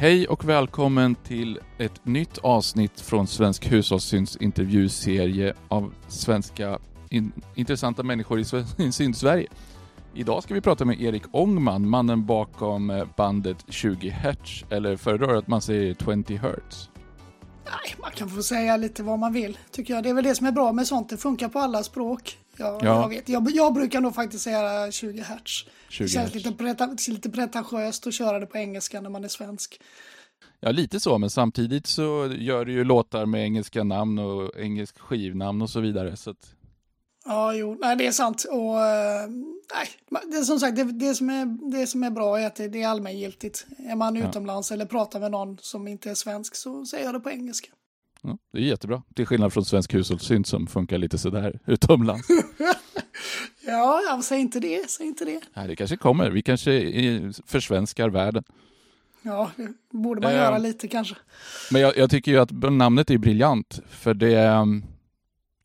Hej och välkommen till ett nytt avsnitt från Svensk Hushållssyns intervjuserie av svenska in, intressanta människor i, Syn-Sverige. Idag ska vi prata med Erik Ångman, mannen bakom eh, bandet 20 Hertz, eller föredrar att man säger 20 Hertz? Nej, man kan få säga lite vad man vill, tycker jag. Det är väl det som är bra med sånt, det funkar på alla språk. Jag, Ja. jag, vet. Jag, jag brukar nog faktiskt säga 20 hertz. 20 det känns hertz. lite, preta, lite pretentiöst att köra det på engelska när man är svensk. Ja, lite så, men samtidigt så gör du ju låtar med engelska namn och engelsk skivnamn och så vidare. Så att, Ja, jo, nej det är sant. Och, eh, nej, det är som sagt, det, det, som är, det som är bra är att det, det är allmängiltigt. Är man Ja. utomlands eller pratar med någon som inte är svensk så säger jag det på engelska. Ja, det är jättebra. Till skillnad från Svensk Hushållssyn som funkar lite sådär utomlands. Ja, ja säg inte det, säg inte det. Nej, det kanske kommer. Vi kanske eh, försvenskar världen. Ja, det borde man Ehm. göra lite kanske. Men jag, jag tycker ju att namnet är briljant, för det, ehm,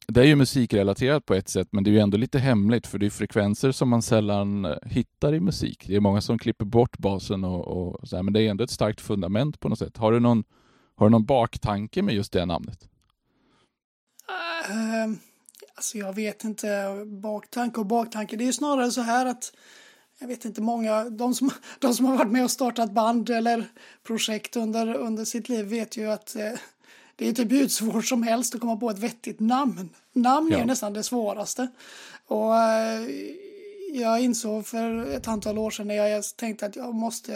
det är ju musikrelaterat på ett sätt, men det är ju ändå lite hemligt, för det är frekvenser som man sällan eh, hittar i musik. Det är många som klipper bort basen och, och så här, men det är ändå ett starkt fundament på något sätt. Har du någon, har du någon baktanke med just det namnet? Uh, alltså jag vet inte, baktanke och baktanke. Det är ju snarare så här att jag vet inte många, de som, de som har varit med och startat band eller projekt under, under sitt liv vet ju att eh, det är typ svårt som helst att komma på ett vettigt namn. Namn är Ja. nästan det svåraste. Och eh, jag insåg för ett antal år sedan när jag tänkte att jag måste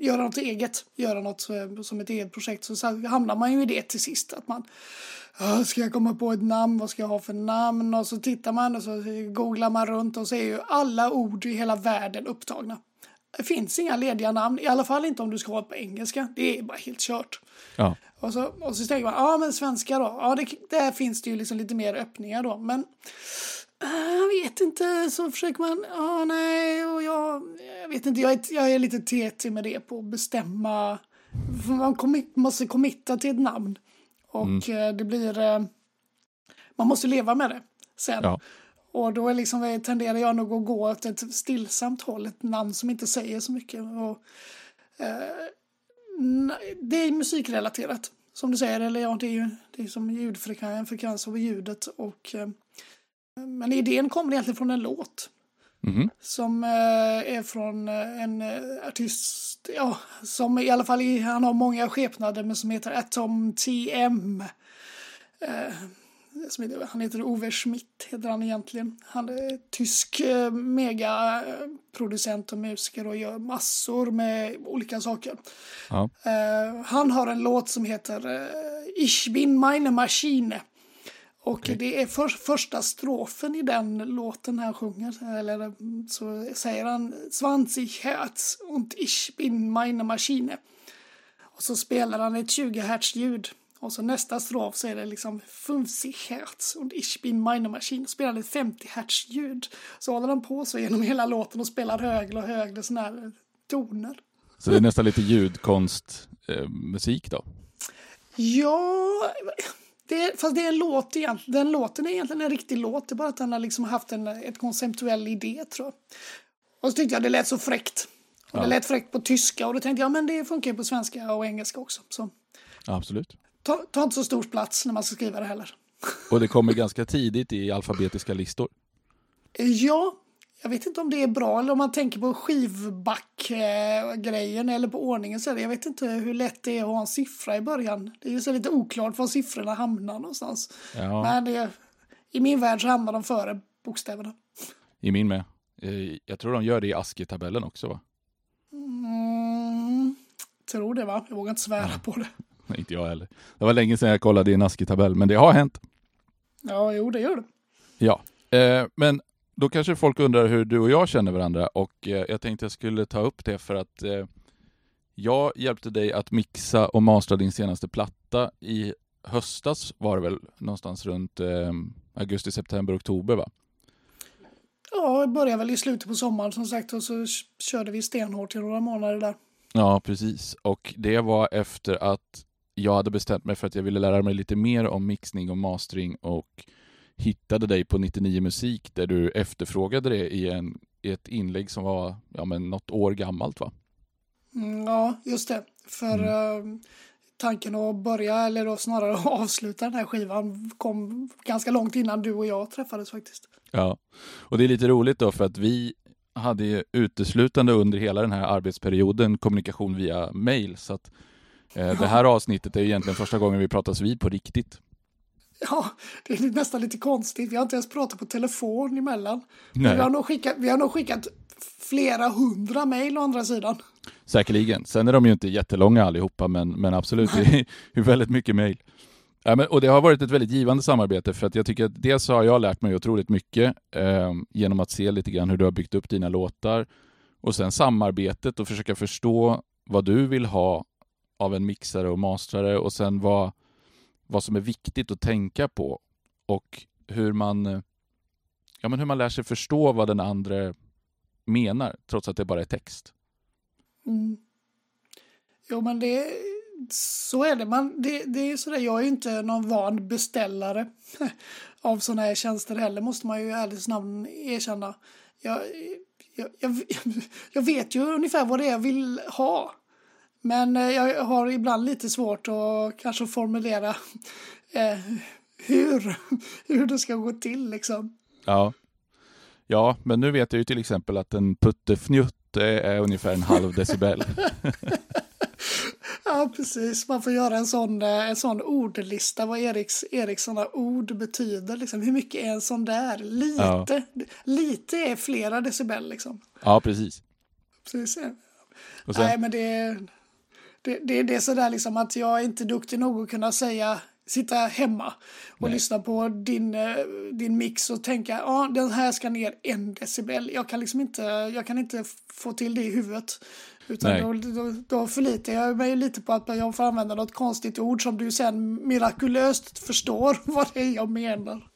göra något eget, göra något som ett eget projekt, så, hamnar man ju i det till sist. Att man "Ja, Ska jag komma på ett namn? Vad ska jag ha för namn? Och så tittar man och så googlar man runt och så är ju alla ord i hela världen upptagna. Det finns inga lediga namn, i alla fall inte om du ska ha det på engelska. Det är bara helt kört. Ja, Och så, och så tänker man, ja men svenska då? Ja, det, där finns det ju liksom lite mer öppningar då. Men jag vet inte, så försöker man, ja nej, och jag, jag vet inte, jag är, jag är lite tetig med det på att bestämma. För Man commi- måste committa till ett namn. Och eh, det blir, eh, man måste leva med det sen. ja. Och då är liksom, eh, tenderar jag nog att gå åt ett stillsamt håll, ett namn som inte säger så mycket. Och, eh, det är musikrelaterat, som du säger. Eller ja, det är ju det är som ljudfrekvens, en frekvens av ljudet. Och, eh, men idén kommer egentligen från en låt Mhm. som eh, är från eh, en eh, artist, ja, som i alla fall, han har många skepnader, men som heter Atom TM. Heter, han heter Ove Schmidt, heter han egentligen. Han är tysk eh, megaproducent och musiker och gör massor med olika saker. ja. Eh, han har en låt som heter eh, Ich bin meine Maschine. Och det är för, första strofen i den låten han sjunger. Eller så säger han 20 Hertz und ich bin meine Maschine. Och så spelar han ett 20 Hertz ljud. Och så nästa strof så är det liksom 50 Hertz und ich bin meine Maschine. Spelar ett 50 Hertz ljud. Så håller han på så genom hela låten och spelar högre och högre sådana här toner. Så det är nästan lite ljudkonstmusik eh, då? Ja, det, fast det är en låt egentligen. Den låten är egentligen en riktig låt. Det är bara att han har liksom haft en ett konceptuell idé tror jag. Och så tyckte jag det lät så fräckt. Och Ja. Det lät fräckt på tyska och då tänkte jag men det funkar ju på svenska och engelska också. Så Ja, absolut. ta, ta inte så stor plats när man ska skriva det heller. Och det kommer ganska tidigt i alfabetiska listor. Ja, jag vet inte om det är bra eller om man tänker på skivback-grejen eller på ordningen. Så jag vet inte hur lätt det är att ha en siffra i början. Det är ju så lite oklart var siffrorna hamnar någonstans. Ja, Men det, i min värld så hamnar de före bokstäverna. i min med. Eh, Jag tror de gör det i ASCII-tabellen också va? Mm, tror det va? Jag vågar inte svära på det. Nej, inte jag heller. Det var länge sedan jag kollade i en ASCII-tabell, men det har hänt. Ja, jo det gör det. Ja, eh, men då kanske folk undrar hur du och jag känner varandra och eh, jag tänkte jag skulle ta upp det för att eh, jag hjälpte dig att mixa och mastra din senaste platta i höstas var det väl någonstans runt eh, augusti, september, oktober va? Ja, jag började väl i slutet på sommaren som sagt och så körde vi stenhårt i några månader där. Ja, precis. Och det var efter att jag hade bestämt mig för att jag ville lära mig lite mer om mixning och mastering och hittade dig på 99 Musik där du efterfrågade det i, en, i ett inlägg som var ja, men något år gammalt va? Mm, ja, just det. För mm. tanken att börja, eller då snarare avsluta den här skivan kom ganska långt innan du och jag träffades faktiskt. Ja, och det är lite roligt då för att vi hade ju uteslutande under hela den här arbetsperioden kommunikation via mail. Så att eh, det här avsnittet är egentligen första gången vi pratas vid på riktigt. Ja, det är nästan lite konstigt. Vi har inte ens pratat på telefon emellan. Nej. Vi, har nog skickat, vi har nog skickat flera hundra mejl å andra sidan. Säkerligen. Sen är de ju inte jättelånga allihopa, men, men absolut, det är väldigt mycket mejl. Ja, men, och det har varit ett väldigt givande samarbete för att jag tycker att dels har jag lärt mig otroligt mycket eh, genom att se lite grann hur du har byggt upp dina låtar och sen samarbetet och försöka förstå vad du vill ha av en mixare och mastrare och sen vad, vad som är viktigt att tänka på och hur man, eh, ja, men hur man lär sig förstå vad den andra menar trots att det bara är text. Mm. Jo men det så är det. Man, det, det är sådär, jag är inte någon van beställare av sådana här tjänster heller, måste man ju i ärlighetens namn erkänna. Jag, jag, jag, jag, vet ju ungefär vad det är jag vill ha. Men eh, jag har ibland lite svårt att kanske formulera eh, hur, hur det ska gå till liksom. Ja. ja, men nu vet jag ju till exempel att en puttefnjutt är ungefär en halv decibel. Ja, precis. Man får göra en sån, eh, en sån ordlista vad Eriks, Eriks sådana ord betyder. Liksom. Hur mycket är en sån där? Lite. Ja. Lite är flera decibel liksom. Ja, precis. precis. Nej, men det, det, det, det är sådär liksom att jag är inte duktig nog att kunna säga sitta hemma och Nej. lyssna på din, eh, din mix och tänka ja den här ska ner en decibel. Jag kan liksom inte, jag kan inte få till det i huvudet. Utan då, då, då förlitar jag mig lite på att jag får använda något konstigt ord som du sen mirakulöst förstår vad det är jag menar.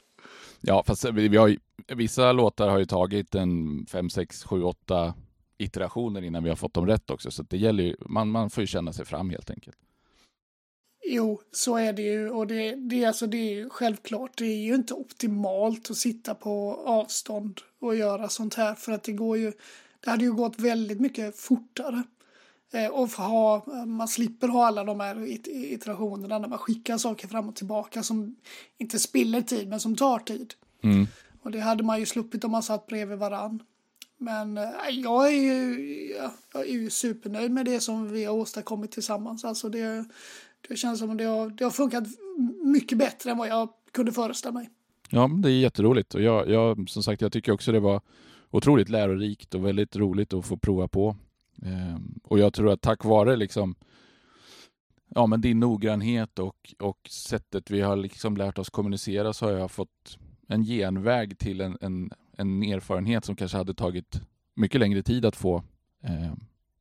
Ja, fast vi har, vissa låtar har ju tagit en 5, 6, 7, 8 iterationer innan vi har fått dem rätt också. Så det gäller ju, man, man får ju känna sig fram helt enkelt. Jo, så är det ju. Och det, det, alltså, det är ju självklart. Det är ju inte optimalt att sitta på avstånd och göra sånt här. För att det går ju det hade ju gått väldigt mycket fortare. Eh, och ha, man slipper ha alla de här iterationerna när man skickar saker fram och tillbaka som inte spiller tid men som tar tid. Mm. Och det hade man ju sluppit om man satt bredvid varann. Men eh, jag, är ju, jag är ju supernöjd med det som vi har åstadkommit tillsammans. Alltså det, det känns som att det har, det har funkat mycket bättre än vad jag kunde föreställa mig. Ja, det är jätteroligt. Och jag, jag, som sagt, jag tycker också det var otroligt lärorikt och väldigt roligt att få prova på. Ehm, och jag tror att tack vare liksom ja, men din noggrannhet och, och sättet vi har liksom lärt oss kommunicera så har jag fått en genväg till en, en, en erfarenhet som kanske hade tagit mycket längre tid att få eh,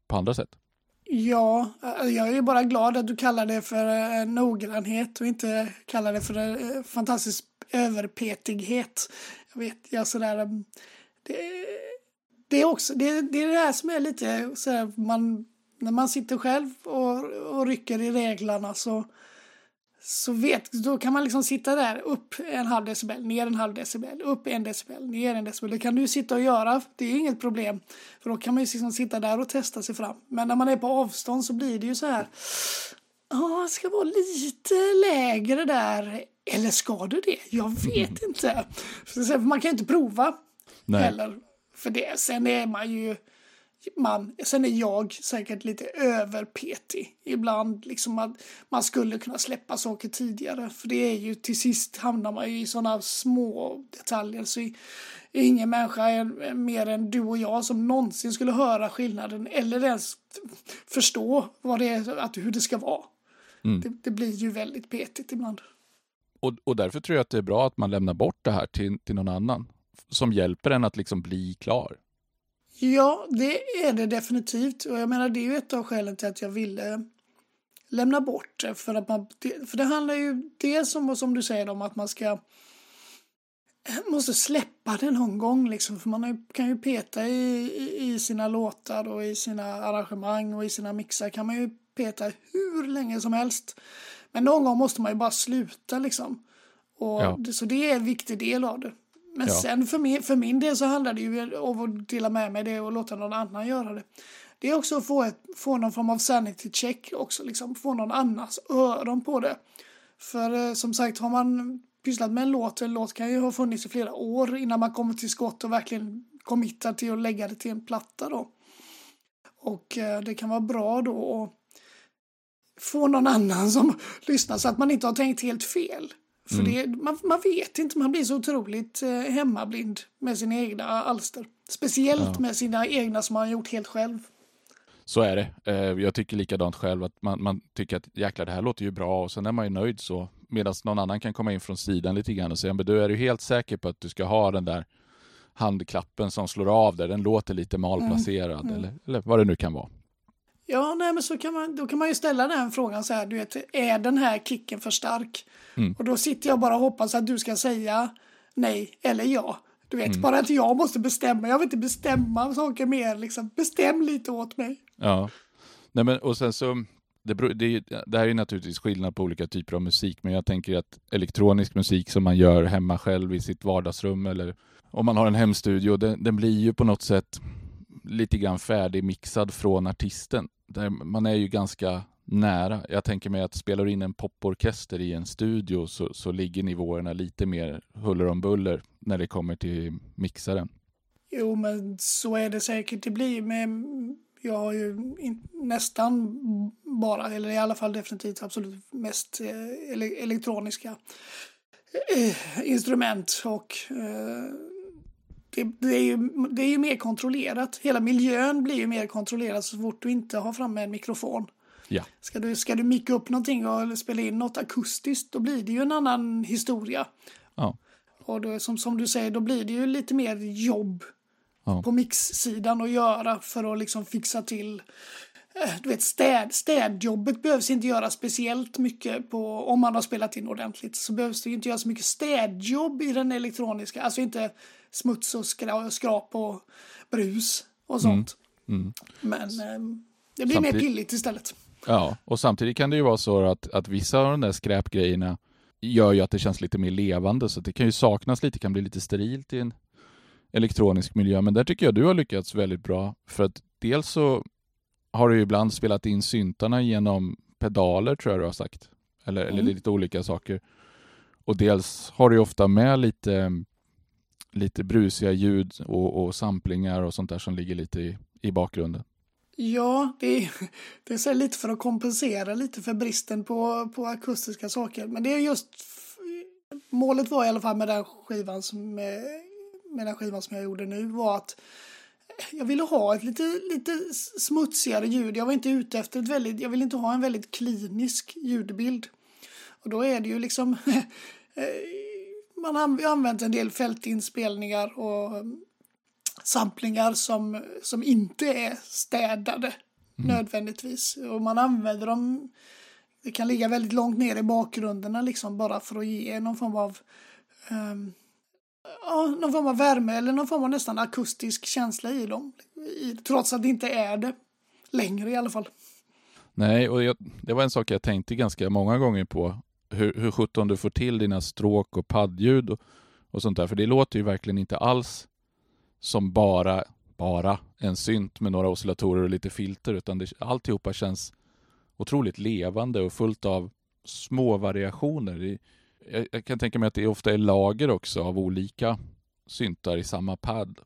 på andra sätt. Ja, alltså, jag är bara glad att du kallar det för eh, noggrannhet och inte kallar det för eh, fantastisk överpetighet. Jag vet, jag sådär mm, det, det, är också, det, det är det här som är lite sådär, man, när man sitter själv och, och rycker i reglerna så, så vet, då kan man liksom sitta där upp en halv decibel, ner en halv decibel, upp en decibel, ner en decibel. Det kan du sitta och göra, det är inget problem. För då kan man ju liksom sitta där och testa sig fram. Men när man är på avstånd så blir det ju så här, ja, ska vara lite lägre där. Eller ska du det? Jag vet inte. För man kan ju inte prova. Nej. Heller. För det. Sen är man ju... Man, sen är jag säkert lite överpetig ibland. Liksom att man skulle kunna släppa saker tidigare. För det är ju till sist hamnar man ju i sådana små detaljer. Så ingen människa är mer än du och jag som någonsin skulle höra skillnaden eller ens förstå vad det är, att, hur det ska vara. Mm. Det, det, blir ju väldigt petigt ibland. Och, och därför tror jag att det är bra att man lämnar bort det här till, till någon annan som hjälper en att liksom bli klar. Ja, det är det definitivt. Och jag menar, det är ju ett av skälen till att jag ville lämna bort det. För, att man, för det handlar ju dels om, som du säger, om att man ska måste släppa det någon gång liksom. För man kan ju peta i, i, sina låtar och i sina arrangemang och i sina mixar kan man ju peta hur länge som helst. Men någon gång måste man ju bara sluta liksom. Och ja. så det är en viktig del av det. Men ja. sen för min, för min del så handlar det ju om att dela med mig det och låta någon annan göra det. det är också att få, ett, få någon form av sanity check också, liksom få någon annans öron på det. För eh, som sagt, har man pysslat med en låt, en låt kan ju ha funnits i flera år innan man kommer till skott och verkligen committar till att lägga det till en platta då. Och eh, det kan vara bra då att få någon annan som lyssnar så att man inte har tänkt helt fel. För mm. det, man, man vet inte, man blir så otroligt eh, hemmablind med sina egna alster. Speciellt ja. med sina egna som man har gjort helt själv. Så är det. Eh, jag tycker likadant själv att man, man tycker att jäklar det här låter ju bra och sen är man ju nöjd så. Medan någon annan kan komma in från sidan lite grann och säga men du är ju helt säker på att du ska ha den där handklappen som slår av där, den låter lite malplacerad mm. Mm. Eller, eller vad det nu kan vara. Ja, nej, men så kan man, då kan man ju ställa den frågan så här, du vet, är den här kicken för stark? Mm. Och då sitter jag bara och hoppas att du ska säga nej eller ja. Du vet, mm. bara att jag måste bestämma. Jag vill inte bestämma saker mer, liksom. Bestäm lite åt mig. Ja, nej men och sen så, det, det, det här är naturligtvis skillnad på olika typer av musik, men jag tänker att elektronisk musik som man gör hemma själv i sitt vardagsrum eller om man har en hemstudio, den, den blir ju på något sätt lite grann färdigmixad från artisten. Där man är ju ganska nära. Jag tänker mig att spelar du in en poporkester i en studio så, så ligger nivåerna lite mer huller om buller när det kommer till mixaren. Jo, men så är det säkert. Det blir med jag har ju in, nästan bara, eller i alla fall definitivt absolut mest eh, elektroniska eh, instrument och eh, det, det, är ju, det är ju mer kontrollerat. Hela miljön blir ju mer kontrollerad så fort du inte har framme en mikrofon. Ja. Ska du, ska du micka upp någonting och spela in något akustiskt då blir det ju en annan historia. Ja. Och då, som, som du säger, då blir det ju lite mer jobb ja. på mixsidan att göra för att liksom fixa till eh, du vet, städ, städjobbet behövs inte göra speciellt mycket på, om man har spelat in ordentligt, så behövs det inte göra så mycket städjobb i den elektroniska, alltså inte smuts och skrap och brus och sånt. Mm. Mm. Men eh, det blir samtidigt, mer pilligt istället. Ja, och samtidigt kan det ju vara så att, att vissa av de där skräpgrejerna gör ju att det känns lite mer levande, så det kan ju saknas lite, kan bli lite sterilt i en elektronisk miljö. Men där tycker jag du har lyckats väldigt bra, för att dels så har du ibland spelat in syntarna genom pedaler, tror jag du har sagt. Eller, mm. eller lite olika saker. Och dels har du ofta med lite lite brusiga ljud och, och samplingar och sånt där som ligger lite i, i bakgrunden. Ja, det är, det är så lite för att kompensera lite för bristen på, på akustiska saker. Men det är just målet var i alla fall med den skivan som, med, med den skivan som jag gjorde nu var att jag ville ha ett lite, lite smutsigare ljud. Jag var inte ute efter ett väldigt, jag vill inte ha en väldigt klinisk ljudbild. Och då är det ju liksom eh, man har använt en del fältinspelningar och samplingar som, som inte är städade mm. nödvändigtvis. Och man använder dem, det kan ligga väldigt långt ner i bakgrunderna liksom bara för att ge någon form av um, ja, någon form av värme eller någon form av nästan akustisk känsla i dem. I, trots att det inte är det längre i alla fall. Nej, och jag, det var en sak jag tänkte ganska många gånger på hur, hur sjutton du får till dina stråk och paddljud och, och sånt där. För det låter ju verkligen inte alls som bara, bara en synt med några oscillatorer och lite filter, utan det, alltihopa känns otroligt levande och fullt av små variationer. Jag, jag kan tänka mig att det ofta är lager också av olika syntar i samma pad.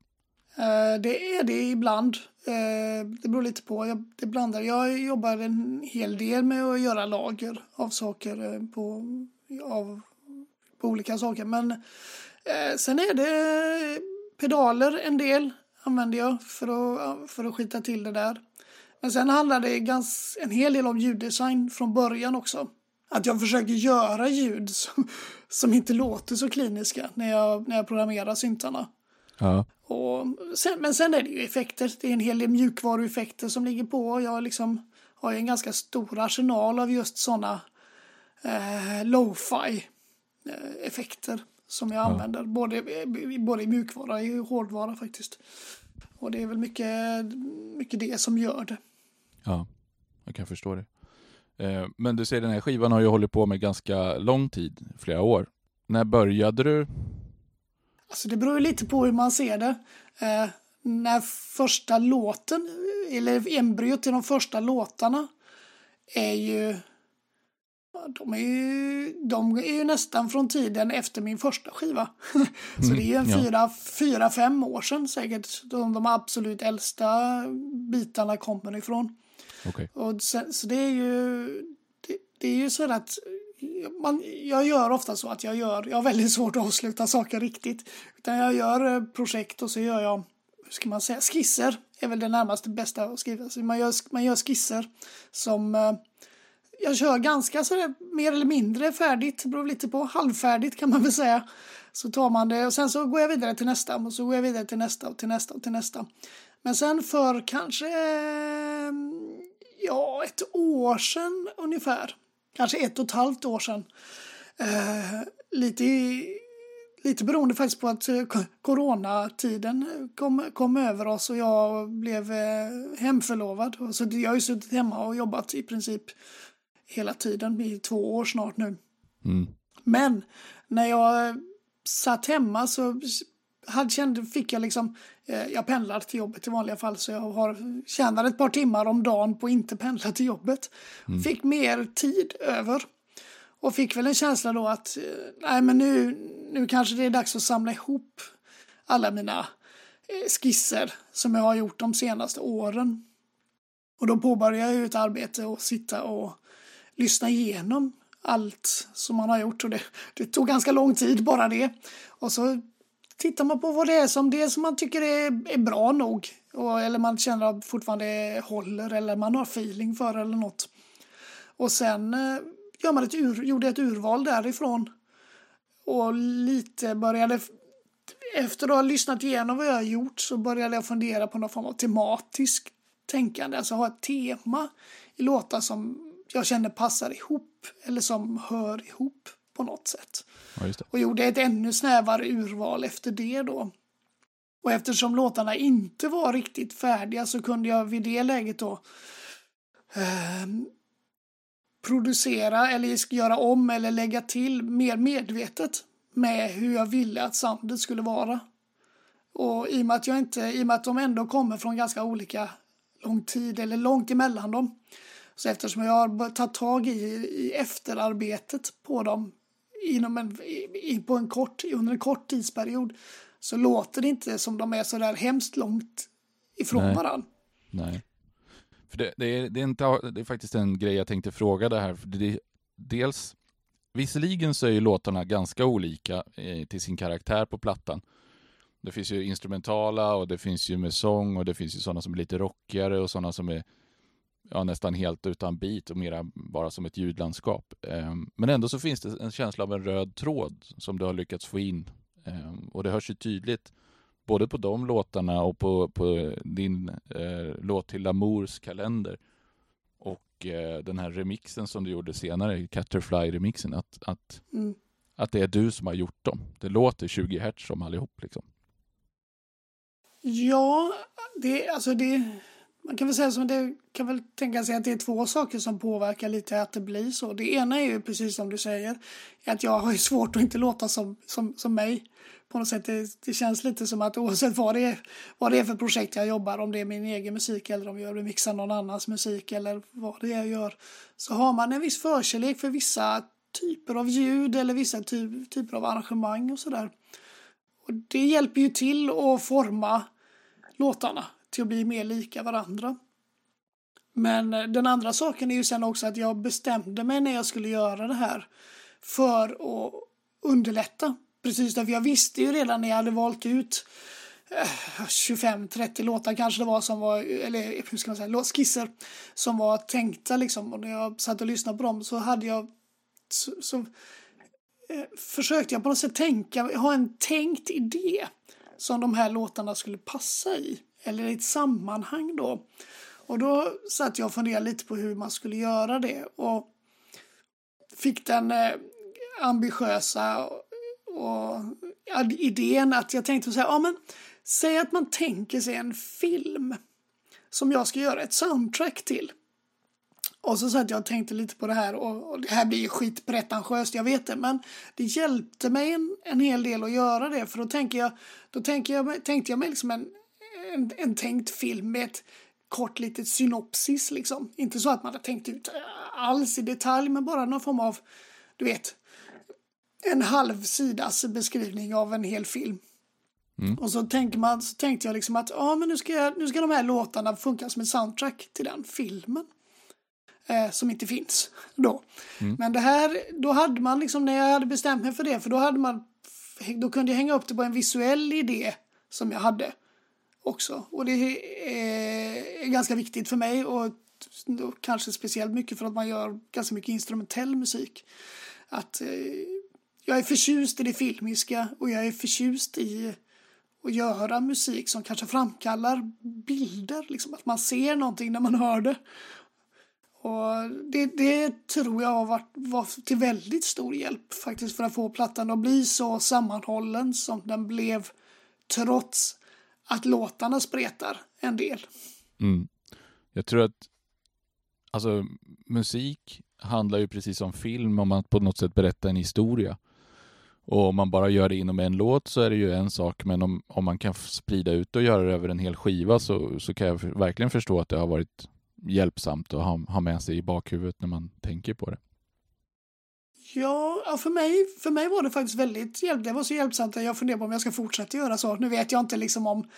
Eh, det är det ibland. Eh, det beror lite på. Jag, det blandar. Jag jobbar en hel del med att göra lager av saker eh, på, av, på olika saker. Men sen är det pedaler en del använder jag för att, för att skita till det där. Men sen handlar det ganska, en hel del om ljuddesign från början också. Att jag försöker göra ljud som, som inte låter så kliniska när jag, när jag programmerar syntarna. Ja. Och sen, men sen är det ju effekter. Det är en hel del mjukvarueffekter som ligger på. Jag liksom har en ganska stor arsenal av just sådana eh, lo-fi eh, effekter som jag ja. använder. Både, både i mjukvara och i hårdvara faktiskt. Och det är väl mycket, mycket det som gör det. Ja, jag kan förstå det. Eh, men du säger den här skivan har ju hållit på med ganska lång tid, flera år. När började du Alltså det beror lite på hur man ser det. Eh, när första låten, eller embryot till de första låtarna är ju de är, ju, de är ju nästan från tiden efter min första skiva. så det är ju en mm, fyra, fyra, fem år sedan säkert de, de absolut äldsta bitarna kommer ifrån. Okay. Och sen, så det är ju det, det är ju så att man, jag gör ofta så att jag gör, jag har väldigt svårt att avsluta saker riktigt. Utan jag gör eh, projekt och så gör jag, hur ska man säga, skisser är väl det närmaste bästa att skriva. Så man, gör, man gör skisser som eh, jag kör ganska så mer eller mindre färdigt, beror lite på, halvfärdigt kan man väl säga. Så tar man det och sen så går jag vidare till nästa och så går jag vidare till nästa och till nästa och till nästa. Men sen för kanske, eh, ja, ett år sedan ungefär kanske ett och ett halvt år sedan. Eh, lite, lite beroende faktiskt på att eh, coronatiden kom, kom över oss och jag blev eh, hemförlovad. Så jag har ju suttit hemma och jobbat i princip hela tiden, i två år snart nu. Mm. Men när jag satt hemma så hade, kände, fick jag liksom, eh, jag pendlar till jobbet i vanliga fall så jag har, tjänar ett par timmar om dagen på att inte pendla till jobbet. Mm. Fick mer tid över. Och fick väl en känsla då att eh, nej men nu, nu kanske det är dags att samla ihop alla mina eh, skisser som jag har gjort de senaste åren. Och då påbörjade jag ett arbete och sitta och lyssna igenom allt som man har gjort och det, det tog ganska lång tid bara det. Och så tittar man på vad det är som det som man tycker är, är bra nog. Och, eller man känner att fortfarande håller eller man har feeling för eller något. Och sen eh, gör man ett ur, gjorde ett urval därifrån. Och lite började efter att ha lyssnat igenom vad jag har gjort så började jag fundera på någon form av tematisk tänkande. Alltså ha ett tema i låtar som jag känner passar ihop eller som hör ihop på något sätt. Ja, och gjorde ett ännu snävare urval efter det då. Och eftersom låtarna inte var riktigt färdiga så kunde jag vid det läget då eh, producera eller göra om eller lägga till mer medvetet med hur jag ville att soundet skulle vara. Och i och med att jag inte, i och med att de ändå kommer från ganska olika lång tid eller långt emellan dem. Så eftersom jag har tagit tag i, i efterarbetet på dem inom en, på en kort, under en kort tidsperiod så låter det inte som de är så där hemskt långt ifrån Nej. varandra. Nej. För det, det, är, det, är inte, det är faktiskt en grej jag tänkte fråga det här. För det, dels, visserligen så är ju låtarna ganska olika eh, till sin karaktär på plattan. Det finns ju instrumentala och det finns ju med sång och det finns ju sådana som är lite rockigare och sådana som är ja, nästan helt utan bit och mera bara som ett ljudlandskap. Ehm, men ändå så finns det en känsla av en röd tråd som du har lyckats få in. Ehm, och det hörs ju tydligt både på de låtarna och på, på din eh, låt till Lamours kalender. Och eh, den här remixen som du gjorde senare, Catterfly-remixen, att, att, mm. att det är du som har gjort dem. Det låter 20 hertz som allihop liksom. Ja, det, alltså det, man kan väl säga som det kan väl tänka sig att det är två saker som påverkar lite att det blir så. Det ena är ju precis som du säger, att jag har ju svårt att inte låta som, som, som mig. På något sätt, det, det känns lite som att oavsett vad det, är, vad det är för projekt jag jobbar, om det är min egen musik eller om jag remixar någon annans musik eller vad det är jag gör, så har man en viss förkärlek för vissa typer av ljud eller vissa ty typer av arrangemang och sådär. Och det hjälper ju till att forma låtarna till att bli mer lika varandra. Men eh, den andra saken är ju sen också att jag bestämde mig när jag skulle göra det här för att underlätta. Precis därför jag visste ju redan när jag hade valt ut eh, 25-30 låtar kanske det var som var, eller hur ska man säga, skisser som var tänkta liksom. Och när jag satt och lyssnade på dem så hade jag så, så eh, försökte jag på något sätt tänka, ha en tänkt idé som de här låtarna skulle passa i eller i ett sammanhang då. Och då satt jag och funderade lite på hur man skulle göra det och fick den eh, ambitiösa och, och idén att jag tänkte så här, ja men säg att man tänker sig en film som jag ska göra ett soundtrack till. Och så satt jag och tänkte lite på det här och, och det här blir ju skitpretentiöst, jag vet det, men det hjälpte mig en, en hel del att göra det för då tänker jag, då tänker jag, tänkte jag mig liksom en, en, en tänkt film med ett kort litet synopsis liksom. Inte så att man har tänkt ut alls i detalj men bara någon form av, du vet, en halv sidas beskrivning av en hel film. Mm. Och så, tänker man, så tänkte jag liksom att ja, men nu, ska jag, nu ska de här låtarna funka som en soundtrack till den filmen. Eh, som inte finns då. Mm. Men det här, då hade man liksom, när jag hade bestämt mig för det, för då hade man, då kunde jag hänga upp det på en visuell idé som jag hade också. Och det är, eh, ganska viktigt för mig och kanske speciellt mycket för att man gör ganska mycket instrumentell musik. Att eh, jag är förtjust i det filmiska och jag är förtjust i att göra musik som kanske framkallar bilder, liksom att man ser någonting när man hör det. Och det, det tror jag har varit var till väldigt stor hjälp faktiskt för att få plattan att bli så sammanhållen som den blev trots att låtarna spretar en del. Mm. Jag tror att alltså, musik handlar ju precis som film om att på något sätt berätta en historia. Och om man bara gör det inom en låt så är det ju en sak, men om, om man kan sprida ut och göra det över en hel skiva så, så kan jag verkligen förstå att det har varit hjälpsamt att ha, ha med sig i bakhuvudet när man tänker på det. Ja, för mig, för mig var det faktiskt väldigt hjälp. Det var så hjälpsamt att jag funderar på om jag ska fortsätta göra så. Nu vet jag inte liksom om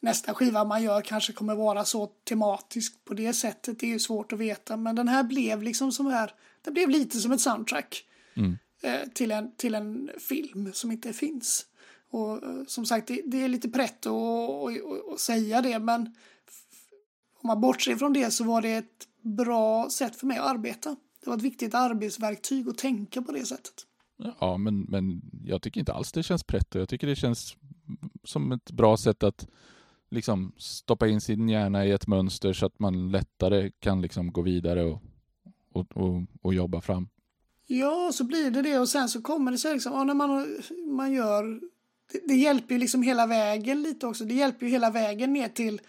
nästa skiva man gör kanske kommer vara så tematisk på det sättet. Det är ju svårt att veta. Men den här blev liksom som här. Det blev lite som ett soundtrack. Mm. Eh, till, en, till en film som inte finns. Och eh, som sagt, det, det är lite prätt att säga det. Men om man bortser från det så var det ett bra sätt för mig att arbeta. Det var ett viktigt arbetsverktyg att tänka på det sättet. Ja, men, men jag tycker inte alls det känns pretto. Jag tycker det känns som ett bra sätt att liksom stoppa in sin hjärna i ett mönster så att man lättare kan liksom gå vidare och, och, och, och jobba fram. Ja, så blir det det och sen så kommer det sig liksom, ja, när man, man gör, det, det hjälper ju liksom hela vägen lite också. Det hjälper ju hela vägen ner till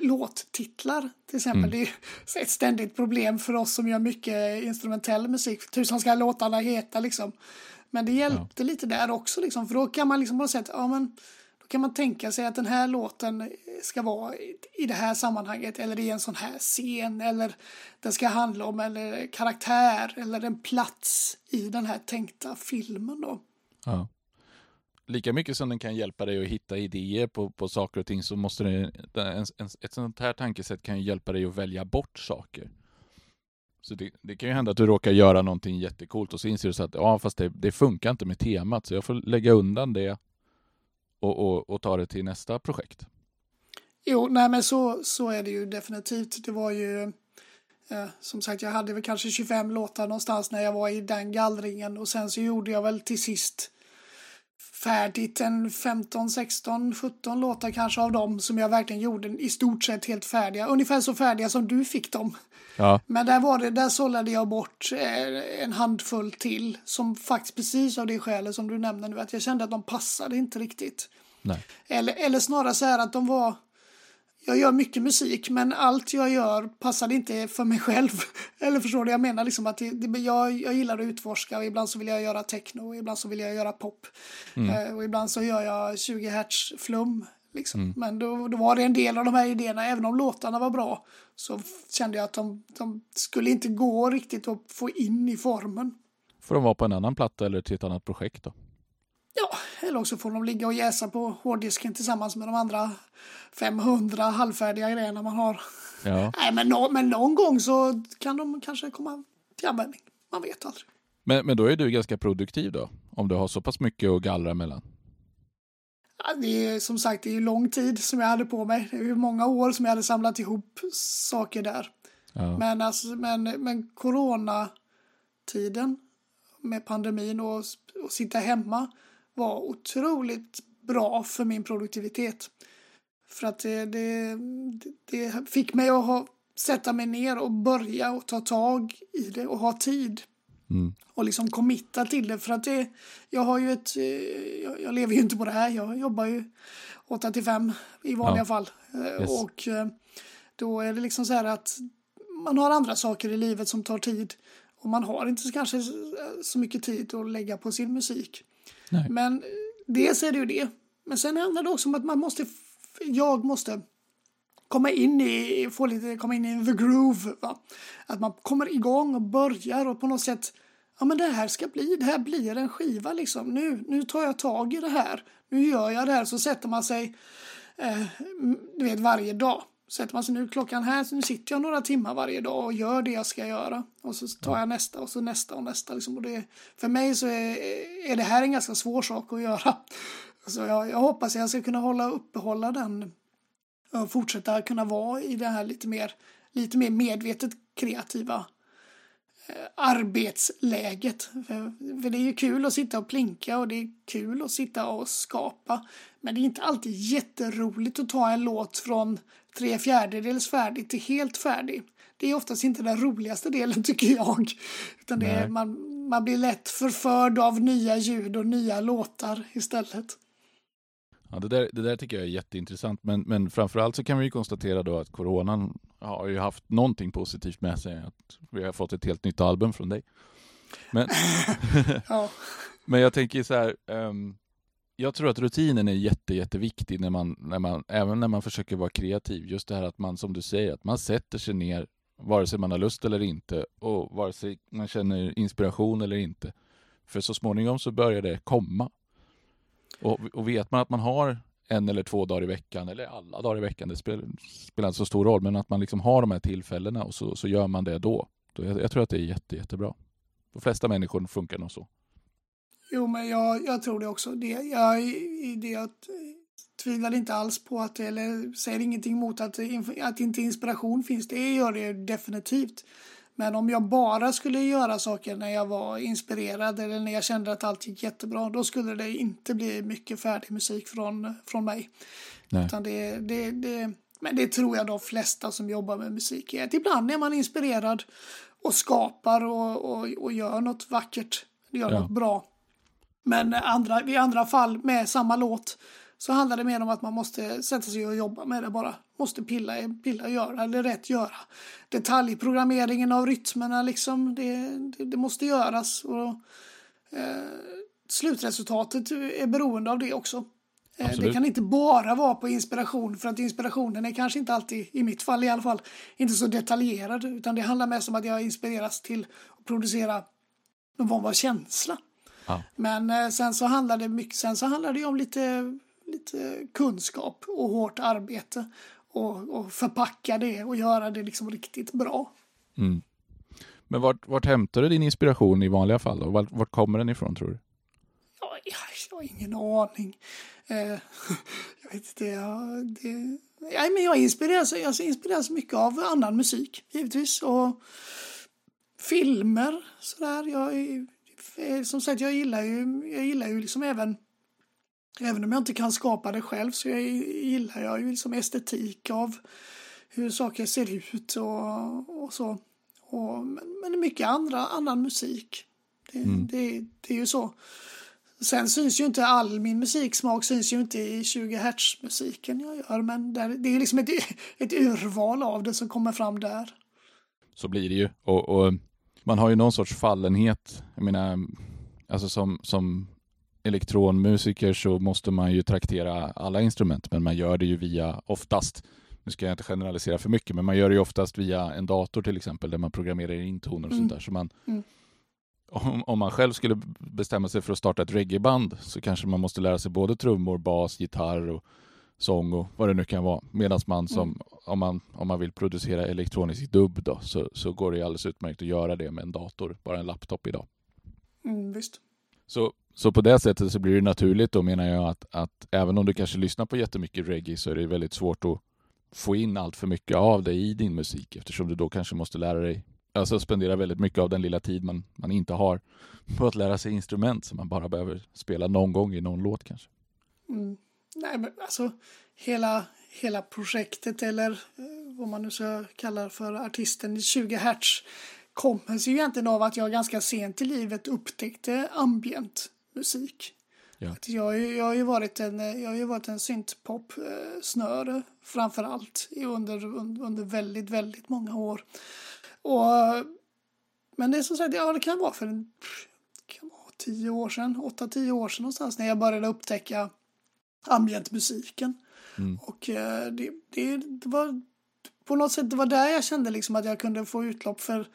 låttitlar till exempel. Mm. Det är ett ständigt problem för oss som gör mycket instrumentell musik. Tusan ska låtarna heta liksom. Men det hjälpte ja. lite där också liksom. För då kan man liksom bara säga att ja, men, då kan man tänka sig att den här låten ska vara i det här sammanhanget eller i en sån här scen eller den ska handla om en karaktär eller en plats i den här tänkta filmen då. Ja lika mycket som den kan hjälpa dig att hitta idéer på, på saker och ting så måste den, en, en, ett sånt här tankesätt kan ju hjälpa dig att välja bort saker. Så det, det, kan ju hända att du råkar göra någonting jättekult och så inser du så att ja, fast det, det funkar inte med temat så jag får lägga undan det och, och, och ta det till nästa projekt. Jo, nej men så, så är det ju definitivt. Det var ju eh, som sagt, jag hade väl kanske 25 låtar någonstans när jag var i den gallringen och sen så gjorde jag väl till sist färdigt en 15, 16, 17 låtar kanske av dem som jag verkligen gjorde i stort sett helt färdiga. Ungefär så färdiga som du fick dem. Ja. Men där var det, där sållade jag bort eh, en handfull till som faktiskt precis av det skälet som du nämner nu att jag kände att de passade inte riktigt. Nej. Eller, eller snarare så här att de var jag gör mycket musik men allt jag gör passade inte för mig själv. Eller förstår du? Jag menar liksom att det, det, jag, jag gillar att utforska och ibland så vill jag göra techno och ibland så vill jag göra pop. Mm. Eh, och ibland så gör jag 20 hertz flum. Liksom. Mm. Men då, då var det en del av de här idéerna, även om låtarna var bra, så kände jag att de, de skulle inte gå riktigt att få in i formen. Får de vara på en annan platta eller till ett annat projekt då? Ja, eller också får de ligga och jäsa på hårddisken tillsammans med de andra 500 halvfärdiga grejerna man har. Ja. Nej, men, no men någon gång så kan de kanske komma till användning. Man vet aldrig. Men, men då är du ganska produktiv då? Om du har så pass mycket att gallra mellan? Ja, det är som sagt det är lång tid som jag hade på mig. Det är många år som jag hade samlat ihop saker där. Ja. Men, alltså, men, men coronatiden med pandemin och, och sitta hemma var otroligt bra för min produktivitet. För att det, det, det fick mig att ha, sätta mig ner och börja och ta tag i det och ha tid. Mm. Och liksom committa till det. För att det, jag har ju ett, jag, jag lever ju inte på det här. Jag jobbar ju 8 till 5 i vanliga ja. fall. Eh, yes. Och eh, då är det liksom så här att man har andra saker i livet som tar tid. Och man har inte kanske så mycket tid att lägga på sin musik. Nej. Men dels är det ju det. Men sen handlar det också om att man måste jag måste komma in i, få lite, komma in i the groove. Va? Att man kommer igång och börjar och på något sätt, ja men det här ska bli, det här blir en skiva liksom. Nu, nu tar jag tag i det här. Nu gör jag det här. Så sätter man sig, eh, du vet varje dag. Sätter man sig nu klockan här, så nu sitter jag några timmar varje dag och gör det jag ska göra. Och så tar jag nästa och så nästa och nästa. Liksom. Och det, för mig så är, är det här en ganska svår sak att göra. Så jag, jag hoppas jag ska kunna hålla uppehålla den och fortsätta kunna vara i det här lite mer, lite mer medvetet kreativa eh, arbetsläget. För, för, det är ju kul att sitta och plinka och det är kul att sitta och skapa. Men det är inte alltid jätteroligt att ta en låt från tre fjärdedels färdig till helt färdig. Det är oftast inte den roligaste delen tycker jag. Utan det är, man, man blir lätt förförd av nya ljud och nya låtar istället. Ja, det, där, det där tycker jag är jätteintressant, men, men framförallt så kan vi konstatera då att coronan har ju haft någonting positivt med sig, att vi har fått ett helt nytt album från dig. Men, ja. men jag tänker så här, um, jag tror att rutinen är jätte, jätteviktig när man, när man, även när man försöker vara kreativ. Just det här att man, som du säger, att man sätter sig ner, vare sig man har lust eller inte, och vare sig man känner inspiration eller inte. För så småningom så börjar det komma. Och, och vet man att man har en eller två dagar i veckan, eller alla dagar i veckan, det spelar, spelar inte så stor roll, men att man liksom har de här tillfällena och så, så gör man det då. Jag, jag tror att det är jätte, jättebra. De flesta människor funkar nog så. Jo, men jag, jag tror det också. Det, jag, det, jag tvivlar inte alls på att, eller säger ingenting emot att, att inte inspiration finns. Det gör det definitivt. Men om jag bara skulle göra saker när jag var inspirerad eller när jag kände att allt gick jättebra, då skulle det inte bli mycket färdig musik från, från mig. Nej. Utan det, det, det, men det tror jag de flesta som jobbar med musik är. Att ibland är man inspirerad och skapar och, och, och gör något vackert, gör ja. något bra. Men andra, i andra fall med samma låt så handlar det mer om att man måste sätta sig och jobba med det bara. Måste pilla, pilla göra det rätt göra. Detaljprogrammeringen av rytmerna liksom, det, det, det måste göras. Och, eh, slutresultatet är beroende av det också. Eh, det kan inte bara vara på inspiration för att inspirationen är kanske inte alltid, i mitt fall i alla fall, inte så detaljerad utan det handlar mest om att jag inspireras till att producera någon form av känsla. Ja. Men eh, sen så handlar det mycket, sen så handlar det om lite lite kunskap och hårt arbete och, och förpacka det och göra det liksom riktigt bra. Mm. Men vart, vart hämtar du din inspiration i vanliga fall? Då? Vart, vart kommer den ifrån tror du? Ja, jag har ingen aning. Eh, jag vet inte. Jag, det, ja, men jag inspireras, jag inspireras mycket av annan musik givetvis. Och filmer sådär. Jag, som sagt, jag gillar ju, jag gillar ju liksom även Även om jag inte kan skapa det själv så jag gillar jag ju liksom estetik av hur saker ser ut och, och så. Och, men, men mycket andra, annan musik. Det, mm. det, det är ju så. Sen syns ju inte all min musiksmak syns ju inte i 20 hertz musiken jag gör men där, det är liksom ett, ett urval av det som kommer fram där. Så blir det ju och, och man har ju någon sorts fallenhet. Jag menar, alltså som, som elektronmusiker så måste man ju traktera alla instrument, men man gör det ju via, oftast, nu ska jag inte generalisera för mycket, men man gör det ju oftast via en dator till exempel, där man programmerar in toner och mm. sånt där. Så man, mm. om, om, man själv skulle bestämma sig för att starta ett reggaeband så kanske man måste lära sig både trummor, bas, gitarr och sång och vad det nu kan vara. Medan man som, mm. om, man, om man vill producera elektronisk dubb då, så, så går det alldeles utmärkt att göra det med en dator, bara en laptop idag. Mm, visst. Så så på det sättet så blir det naturligt då menar jag att, att även om du kanske lyssnar på jättemycket reggae så är det väldigt svårt att få in allt för mycket av det i din musik eftersom du då kanske måste lära dig, alltså spendera väldigt mycket av den lilla tid man, man inte har på att lära sig instrument som man bara behöver spela någon gång i någon låt kanske. Mm. Nej men alltså hela, hela projektet eller eh, vad man nu ska kalla för artisten 20 hertz kommer sig ju egentligen av att jag ganska sent i livet upptäckte ambient musik. Ja. Jag, jag, har ju varit en, jag har ju varit en syntpop-snöre framför allt under, under väldigt, väldigt många år. Och, men det är som sagt, ja det kan vara för en, kan vara tio år sedan, åtta, tio år sedan någonstans när jag började upptäcka ambientmusiken. Mm. Och eh, det, det, det, var på något sätt det var där jag kände liksom att jag kunde få utlopp för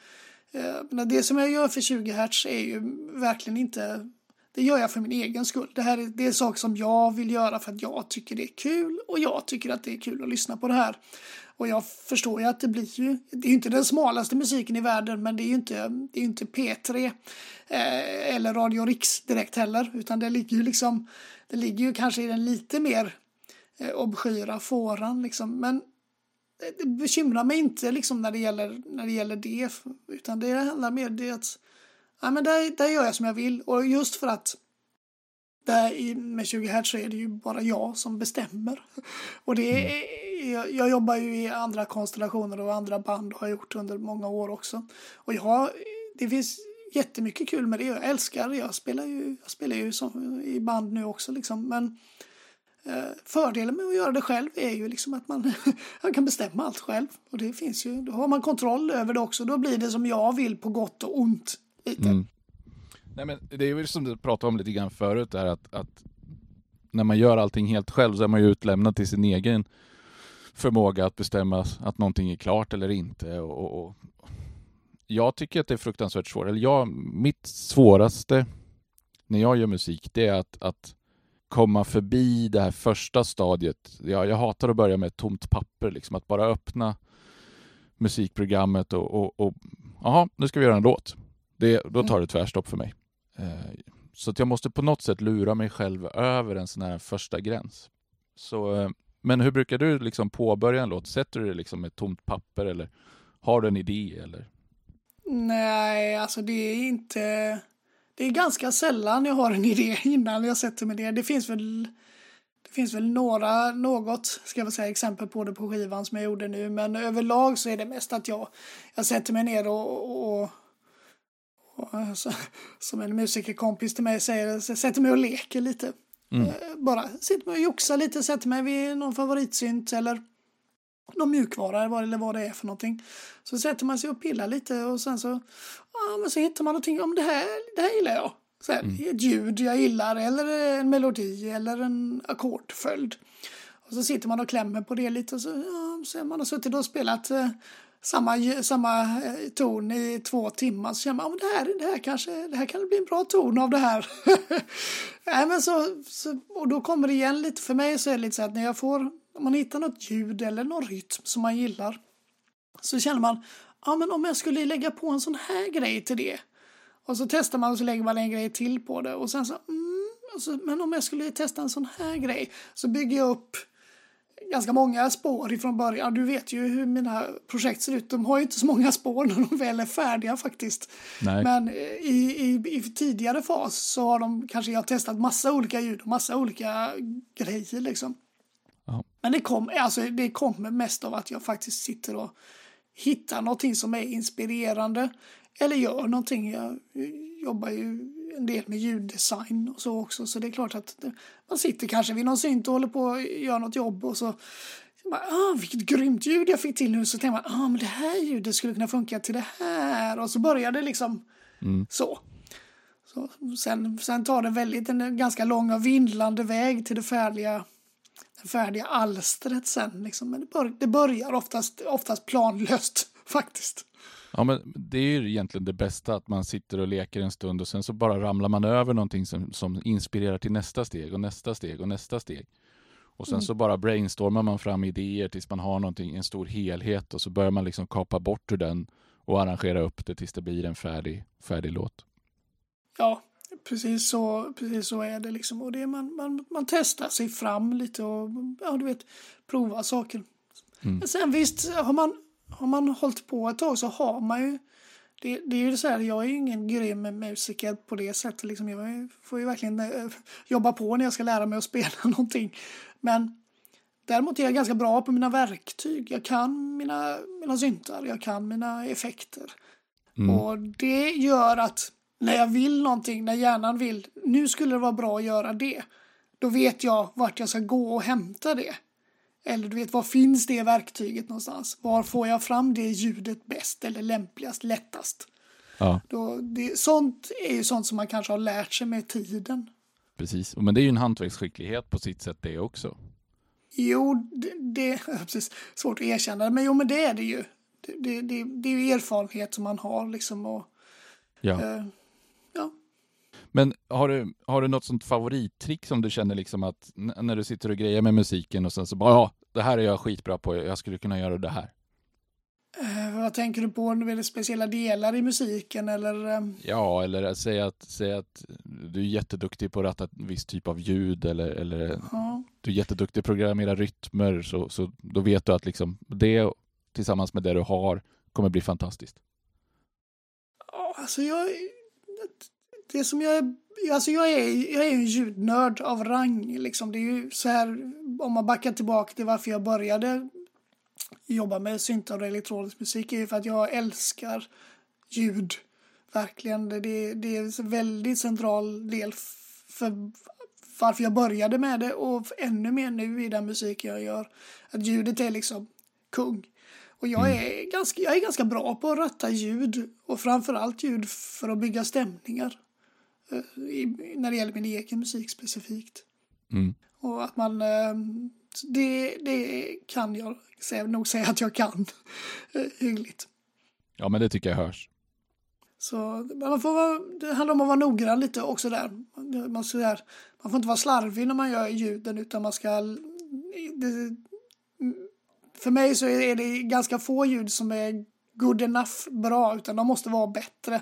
eh, det som jag gör för 20 Hz är ju verkligen inte det gör jag för min egen skull. Det här är, det är saker som jag vill göra för att jag tycker det är kul och jag tycker att det är kul att lyssna på det här. Och jag förstår ju att det blir ju, det är ju inte den smalaste musiken i världen men det är ju inte, det är inte P3 eh, eller Radio Riks direkt heller utan det ligger ju liksom, det ligger ju kanske i den lite mer eh, obskyra fåran liksom. Men eh, det bekymrar mig inte liksom när det gäller, när det, gäller det utan det handlar mer om det att ja, men där, där gör jag som jag vill och just för att där med 20 Hz så är det ju bara jag som bestämmer. Och det är, mm. jag, jag, jobbar ju i andra konstellationer och andra band och har gjort under många år också. Och jag, det finns jättemycket kul med det. Jag älskar Jag spelar ju, jag spelar ju som, i band nu också liksom. Men eh, fördelen med att göra det själv är ju liksom att man, man kan bestämma allt själv. Och det finns ju, då har man kontroll över det också. Då blir det som jag vill på gott och ont. Lite. Mm. Nej, men det är ju som du pratade om lite grann förut, där att, att när man gör allting helt själv så är man ju utlämnad till sin egen förmåga att bestämma att någonting är klart eller inte. Och, och, och jag tycker att det är fruktansvärt svårt. Eller jag, mitt svåraste när jag gör musik, det är att, att komma förbi det här första stadiet. Jag, jag hatar att börja med ett tomt papper, liksom att bara öppna musikprogrammet och, och, och aha, nu ska vi göra en låt. Det, då tar det tvärstopp för mig. Eh, så att jag måste på något sätt lura mig själv över en sån här första gräns. Så, eh, men hur brukar du liksom påbörja en låt? Sätter du det liksom med ett tomt papper eller har du en idé? Eller? Nej, alltså det är inte... Det är ganska sällan jag har en idé innan jag sätter mig ner. Det finns väl, det finns väl några, något, ska jag säga, exempel på det på skivan som jag gjorde nu. Men överlag så är det mest att jag, jag sätter mig ner och, och så, som en musikerkompis till mig säger, sätter mig och leker lite. Mm. Eh, bara sitter mig och joxar lite, sätter mig vid någon favoritsynt eller någon mjukvara eller vad det är för någonting. Så sätter man sig och pillar lite och sen så, ja, men så hittar man någonting, om det här, det här gillar jag. Så här, mm. Ett ljud jag gillar eller en melodi eller en ackordföljd. Och så sitter man och klämmer på det lite och så, ja, så man har suttit och spelat eh, samma, samma eh, ton i två timmar så känner man att det här, det, här kanske, det här kan bli en bra ton av det här. Nej, men så, så, och då kommer det igen lite, för mig så är det lite så att när jag får, om man hittar något ljud eller någon rytm som man gillar så känner man, ja men om jag skulle lägga på en sån här grej till det och så testar man och så lägger man en grej till på det och sen så, mm, så men om jag skulle testa en sån här grej så bygger jag upp ganska många spår ifrån början. Du vet ju hur mina projekt ser ut. De har ju inte så många spår när de väl är färdiga faktiskt. Nej. Men i, i, i tidigare fas så har de kanske jag testat massa olika ljud och massa olika grejer liksom. Aha. Men det, kom, alltså, det kommer mest av att jag faktiskt sitter och hittar någonting som är inspirerande. Eller gör någonting. Jag jobbar ju en del med ljuddesign och så också. Så det är klart att man sitter kanske vid någon synt och håller på och gör något jobb och så ah, vilket grymt ljud jag fick till nu. Så tänker man, ah, men det här ljudet skulle kunna funka till det här. Och så börjar det liksom mm. så. så sen, sen tar det väldigt en ganska lång och vindlande väg till det färdiga, det färdiga alstret sen. Liksom. Men det, bör, det börjar oftast, oftast planlöst faktiskt. Ja, men det är ju egentligen det bästa, att man sitter och leker en stund och sen så bara ramlar man över någonting som, som inspirerar till nästa steg och nästa steg och nästa steg. Och sen mm. så bara brainstormar man fram idéer tills man har någonting, en stor helhet och så börjar man liksom kapa bort ur den och arrangera upp det tills det blir en färdig, färdig låt. Ja, precis så, precis så är det liksom. Och det är man, man, man testar sig fram lite och ja, du vet, prova saker. Mm. Men sen visst, har man har man hållit på ett tag så har man ju det, det är ju så här, jag är ju ingen grym musiker på det sättet. Liksom. Jag får ju verkligen äh, jobba på när jag ska lära mig att spela någonting. Men däremot är jag ganska bra på mina verktyg. Jag kan mina, mina syntar, jag kan mina effekter. Mm. Och det gör att när jag vill någonting, när hjärnan vill, nu skulle det vara bra att göra det. Då vet jag vart jag ska gå och hämta det. Eller du vet, var finns det verktyget någonstans? Var får jag fram det ljudet bäst eller lämpligast, lättast? Ja. Då, det, sånt är ju sånt som man kanske har lärt sig med tiden. Precis, men det är ju en hantverksskicklighet på sitt sätt det också. Jo, det, det är precis, svårt att erkänna, men jo men det är det ju. Det, det, det, det är ju erfarenhet som man har liksom och Ja. eh. Men har du, har du något sånt favorittrick som du känner liksom att när du sitter och grejer med musiken och sen så bara ja, det här är jag skitbra på, jag skulle kunna göra det här. Eh, vad tänker du på? Är det speciella delar i musiken eller? eh, Ja, eller säga att, säga att du är jätteduktig på att ratta en viss typ av ljud eller, eller Ja. du är jätteduktig på att programmera rytmer så, så då vet du att liksom det tillsammans med det du har kommer bli fantastiskt. Alltså jag... Det som jag är... Alltså jag är, jag är en ljudnörd av rang. Liksom. Det är ju så här, om man backar tillbaka till varför jag började jobba med syntar och elektronisk musik är ju för att jag älskar ljud. Verkligen. Det, det, är en väldigt central del för varför jag började med det och ännu mer nu i den musik jag gör. Att ljudet är liksom kung. Och jag är, ganska, jag är ganska bra på att ratta ljud och framförallt ljud för att bygga stämningar. När det gäller min egen musik specifikt. Mm. Och att man, eh, det, det kan jag nog säga att jag kan eh, hyggligt. Ja, men det tycker jag hörs. Så man får vara, det handlar om att vara noggrann lite också där. Man, ska, där, man får inte vara slarvig när man gör ljuden utan man ska... Det, för mig så är det ganska få ljud som är good enough bra utan de måste vara bättre.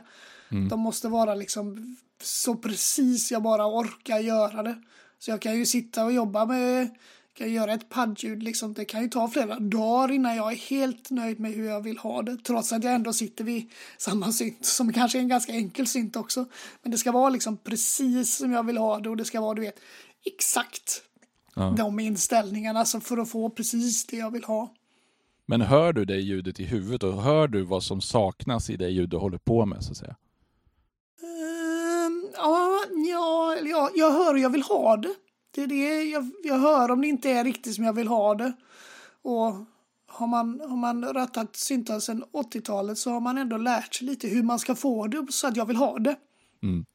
De måste vara liksom så precis jag bara orkar göra det. Så jag kan ju sitta och jobba med kan göra ett paddljud liksom. Det kan ju ta flera dagar innan jag är helt nöjd med hur jag vill ha det. Trots att jag ändå sitter vid samma synt som kanske är en ganska enkel synt också. Men det ska vara liksom precis som jag vill ha det och det ska vara du vet exakt Ja. de inställningarna så för att få precis det jag vill ha. Men hör du det ljudet i huvudet och hör du vad som saknas i det ljud du håller på med så att säga? Ja, ja, jag hör hur jag vill ha det. Det är det jag, jag hör om det inte är riktigt som jag vill ha det. Och har man, har man rattat syntar sedan 80-talet så har man ändå lärt sig lite hur man ska få det så att jag vill ha det. Mm.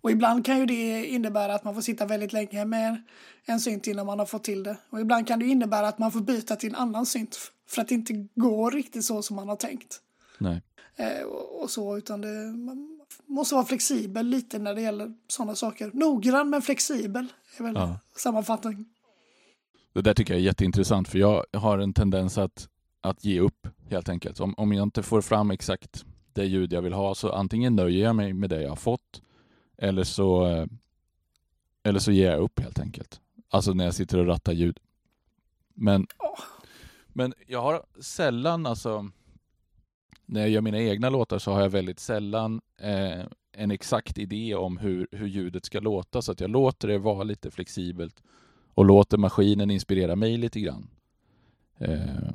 Och ibland kan ju det innebära att man får sitta väldigt länge med en synt innan man har fått till det. Och ibland kan det innebära att man får byta till en annan synt för att det inte går riktigt så som man har tänkt. Nej. Eh, och, och så, utan det, man måste vara flexibel lite när det gäller sådana saker. Noggrann men flexibel är väl Ja. sammanfattning. Det där tycker jag är jätteintressant för jag har en tendens att, att ge upp helt enkelt. Om, om jag inte får fram exakt det ljud jag vill ha så antingen nöjer jag mig med det jag har fått eller så, eh, eller så ger jag upp helt enkelt. Alltså när jag sitter och rattar ljud. Men, men jag har sällan, alltså när jag gör mina egna låtar så har jag väldigt sällan eh, en exakt idé om hur, hur ljudet ska låta så att jag låter det vara lite flexibelt och låter maskinen inspirera mig lite grann. Eh,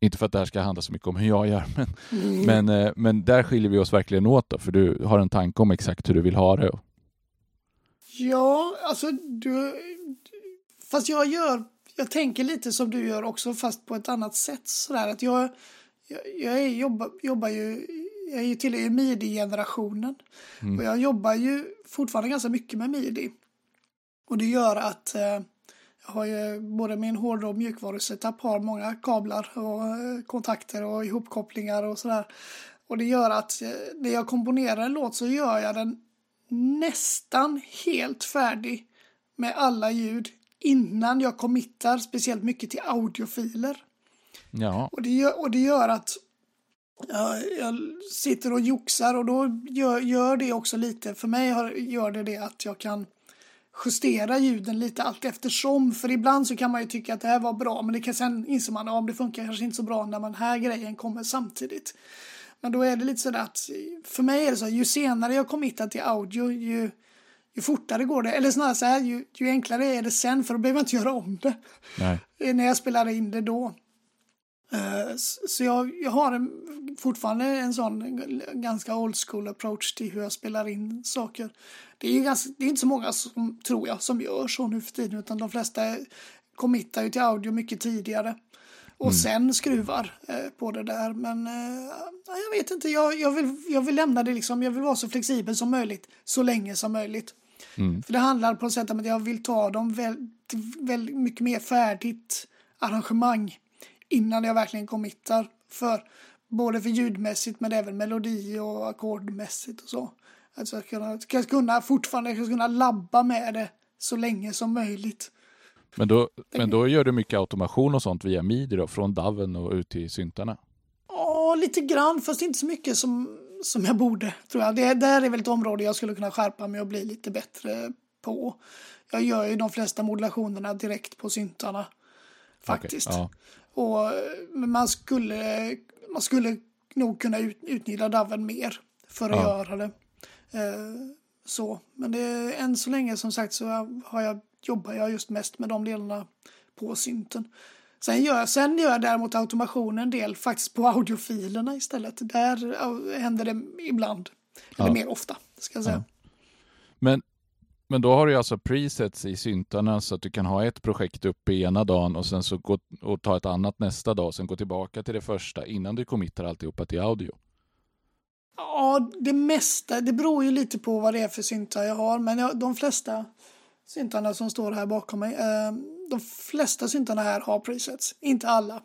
inte för att det här ska handla så mycket om hur jag gör, men, Mm. men, eh, men där skiljer vi oss verkligen åt då, för du har en tanke om exakt hur du vill ha det. Ja, alltså du... Fast jag gör... Jag tänker lite som du gör också, fast på ett annat sätt. Sådär att jag... Jag, jag jobbar, jobbar ju... Jag är ju midi-generationen. Mm. Och jag jobbar ju fortfarande ganska mycket med midi. Och det gör att... Eh, jag har ju både min hårdvara och mjukvarusetup har många kablar och eh, kontakter och ihopkopplingar och sådär. Och det gör att eh, när jag komponerar en låt så gör jag den nästan helt färdig med alla ljud innan jag committar speciellt mycket till audiofiler. Ja, Och det gör, och det gör att jag, jag sitter och joxar och då gör, gör det också lite, för mig har, gör det det att jag kan justera ljuden lite allt eftersom. För ibland så kan man ju tycka att det här var bra men det kan sen inser man att det funkar kanske inte så bra när den här grejen kommer samtidigt. Men då är det lite sådär att för mig är det så ju senare jag committar till audio ju, ju fortare går det. Eller snarare så här, ju, ju enklare är det sen för då behöver jag inte göra om det nej. när jag spelar in det då. Eh, Så jag, jag har en, fortfarande en sån ganska old school approach till hur jag spelar in saker. Det är ganska, det är inte så många som, tror jag, som gör så nu för tiden utan de flesta committar ju till audio mycket tidigare. Och sen skruvar eh, på det där. Men eh, ja, jag vet inte, jag, jag, vill, jag vill lämna det liksom, jag vill vara så flexibel som möjligt så länge som möjligt. Mm. För det handlar på ett sätt om att jag vill ta dem väldigt, väldigt mycket mer färdigt arrangemang innan jag verkligen committar. För både för ljudmässigt men även melodi och ackordmässigt och så. Att jag ska kunna, kunna fortfarande ska kunna labba med det så länge som möjligt. Men då, men då gör du mycket automation och sånt via midi då, från DAVen och ut till syntarna? Ja, lite grann, fast inte så mycket som, som jag borde, tror jag. Det där är väl ett område jag skulle kunna skärpa mig och bli lite bättre på. Jag gör ju de flesta modulationerna direkt på syntarna, faktiskt. Okay, ja. Och man skulle, man skulle nog kunna ut, utnyttja DAVen mer för att ja. göra det. Eh, så, men det, än så länge som sagt så har jag, jobbar jag just mest med de delarna på synten. Sen gör, sen gör jag däremot automationen en del faktiskt på audiofilerna istället. Där händer det ibland. Eller ja. mer ofta, ska jag säga. Ja. Men, men då har du alltså presets i syntarna så att du kan ha ett projekt uppe ena dagen och sen så gå och ta ett annat nästa dag och sen gå tillbaka till det första innan du committar alltihopa till audio. Ja, det mesta. Det beror ju lite på vad det är för syntar jag har. Men jag, de flesta syntarna som står här bakom mig. Eh, de flesta syntarna här har presets. Inte alla.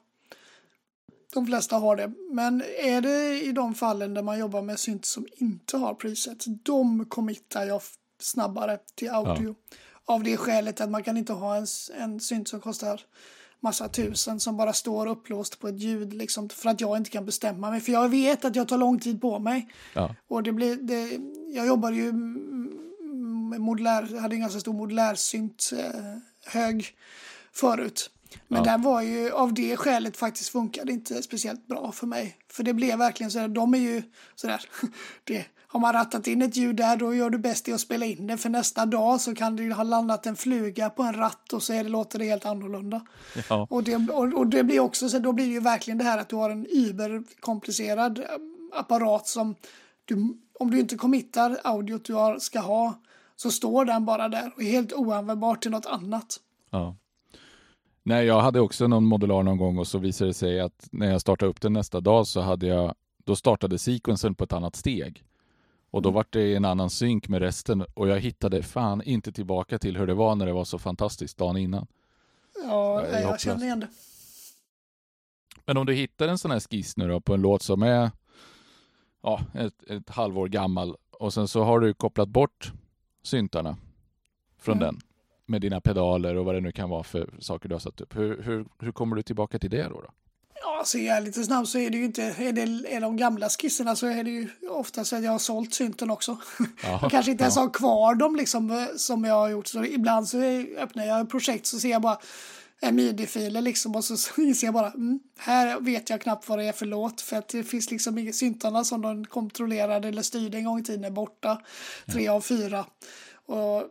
De flesta har det. Men är det i de fallen där man jobbar med synt som inte har presets. De committar jag snabbare till audio. Ja. Av det skälet att man kan inte ha en, en synt som kostar massa tusen som bara står upplåst på ett ljud liksom för att jag inte kan bestämma mig. För jag vet att jag tar lång tid på mig. Ja. Och det blir, det, jag jobbade ju med modulär, hade en ganska stor modulärsynt eh, hög förut. Men ja. den var ju av det skälet faktiskt funkade inte speciellt bra för mig. För det blev verkligen så de är ju sådär, det, har man rattat in ett ljud där då gör du bäst i att spela in det för nästa dag så kan det ha landat en fluga på en ratt och så är det, låter det helt annorlunda. Ja. Och, det, och, och, det blir också så då blir det ju verkligen det här att du har en überkomplicerad eh, apparat som du, om du inte committar audiot du har, ska ha så står den bara där och är helt oanvändbar till något annat. Ja. Nej, jag hade också någon modular någon gång och så visade det sig att när jag startade upp den nästa dag så hade jag, då startade sequensen på ett annat steg. Och då mm. var det en annan synk med resten och jag hittade fan inte tillbaka till hur det var när det var så fantastiskt dagen innan. Ja, jag, jag känner igen det. Men om du hittar en sån här skiss nu då på en låt som är ja, ett, ett halvår gammal och sen så har du kopplat bort syntarna från mm. den med dina pedaler och vad det nu kan vara för saker du har satt upp. Hur, hur, hur kommer du tillbaka till det då? då? Ja, ser jag lite snabbt så är det ju inte, är det är de gamla skisserna så är det ju oftast att jag har sålt synten också. Ja, jag kanske inte ens har kvar dem liksom som jag har gjort. Så ibland så öppnar jag projekt så ser jag bara en midi-filer liksom och så inser jag bara mm, här vet jag knappt vad det är för låt för att det finns liksom inga syntarna som de kontrollerade eller styrde en gång i tiden är borta. Tre av fyra. Och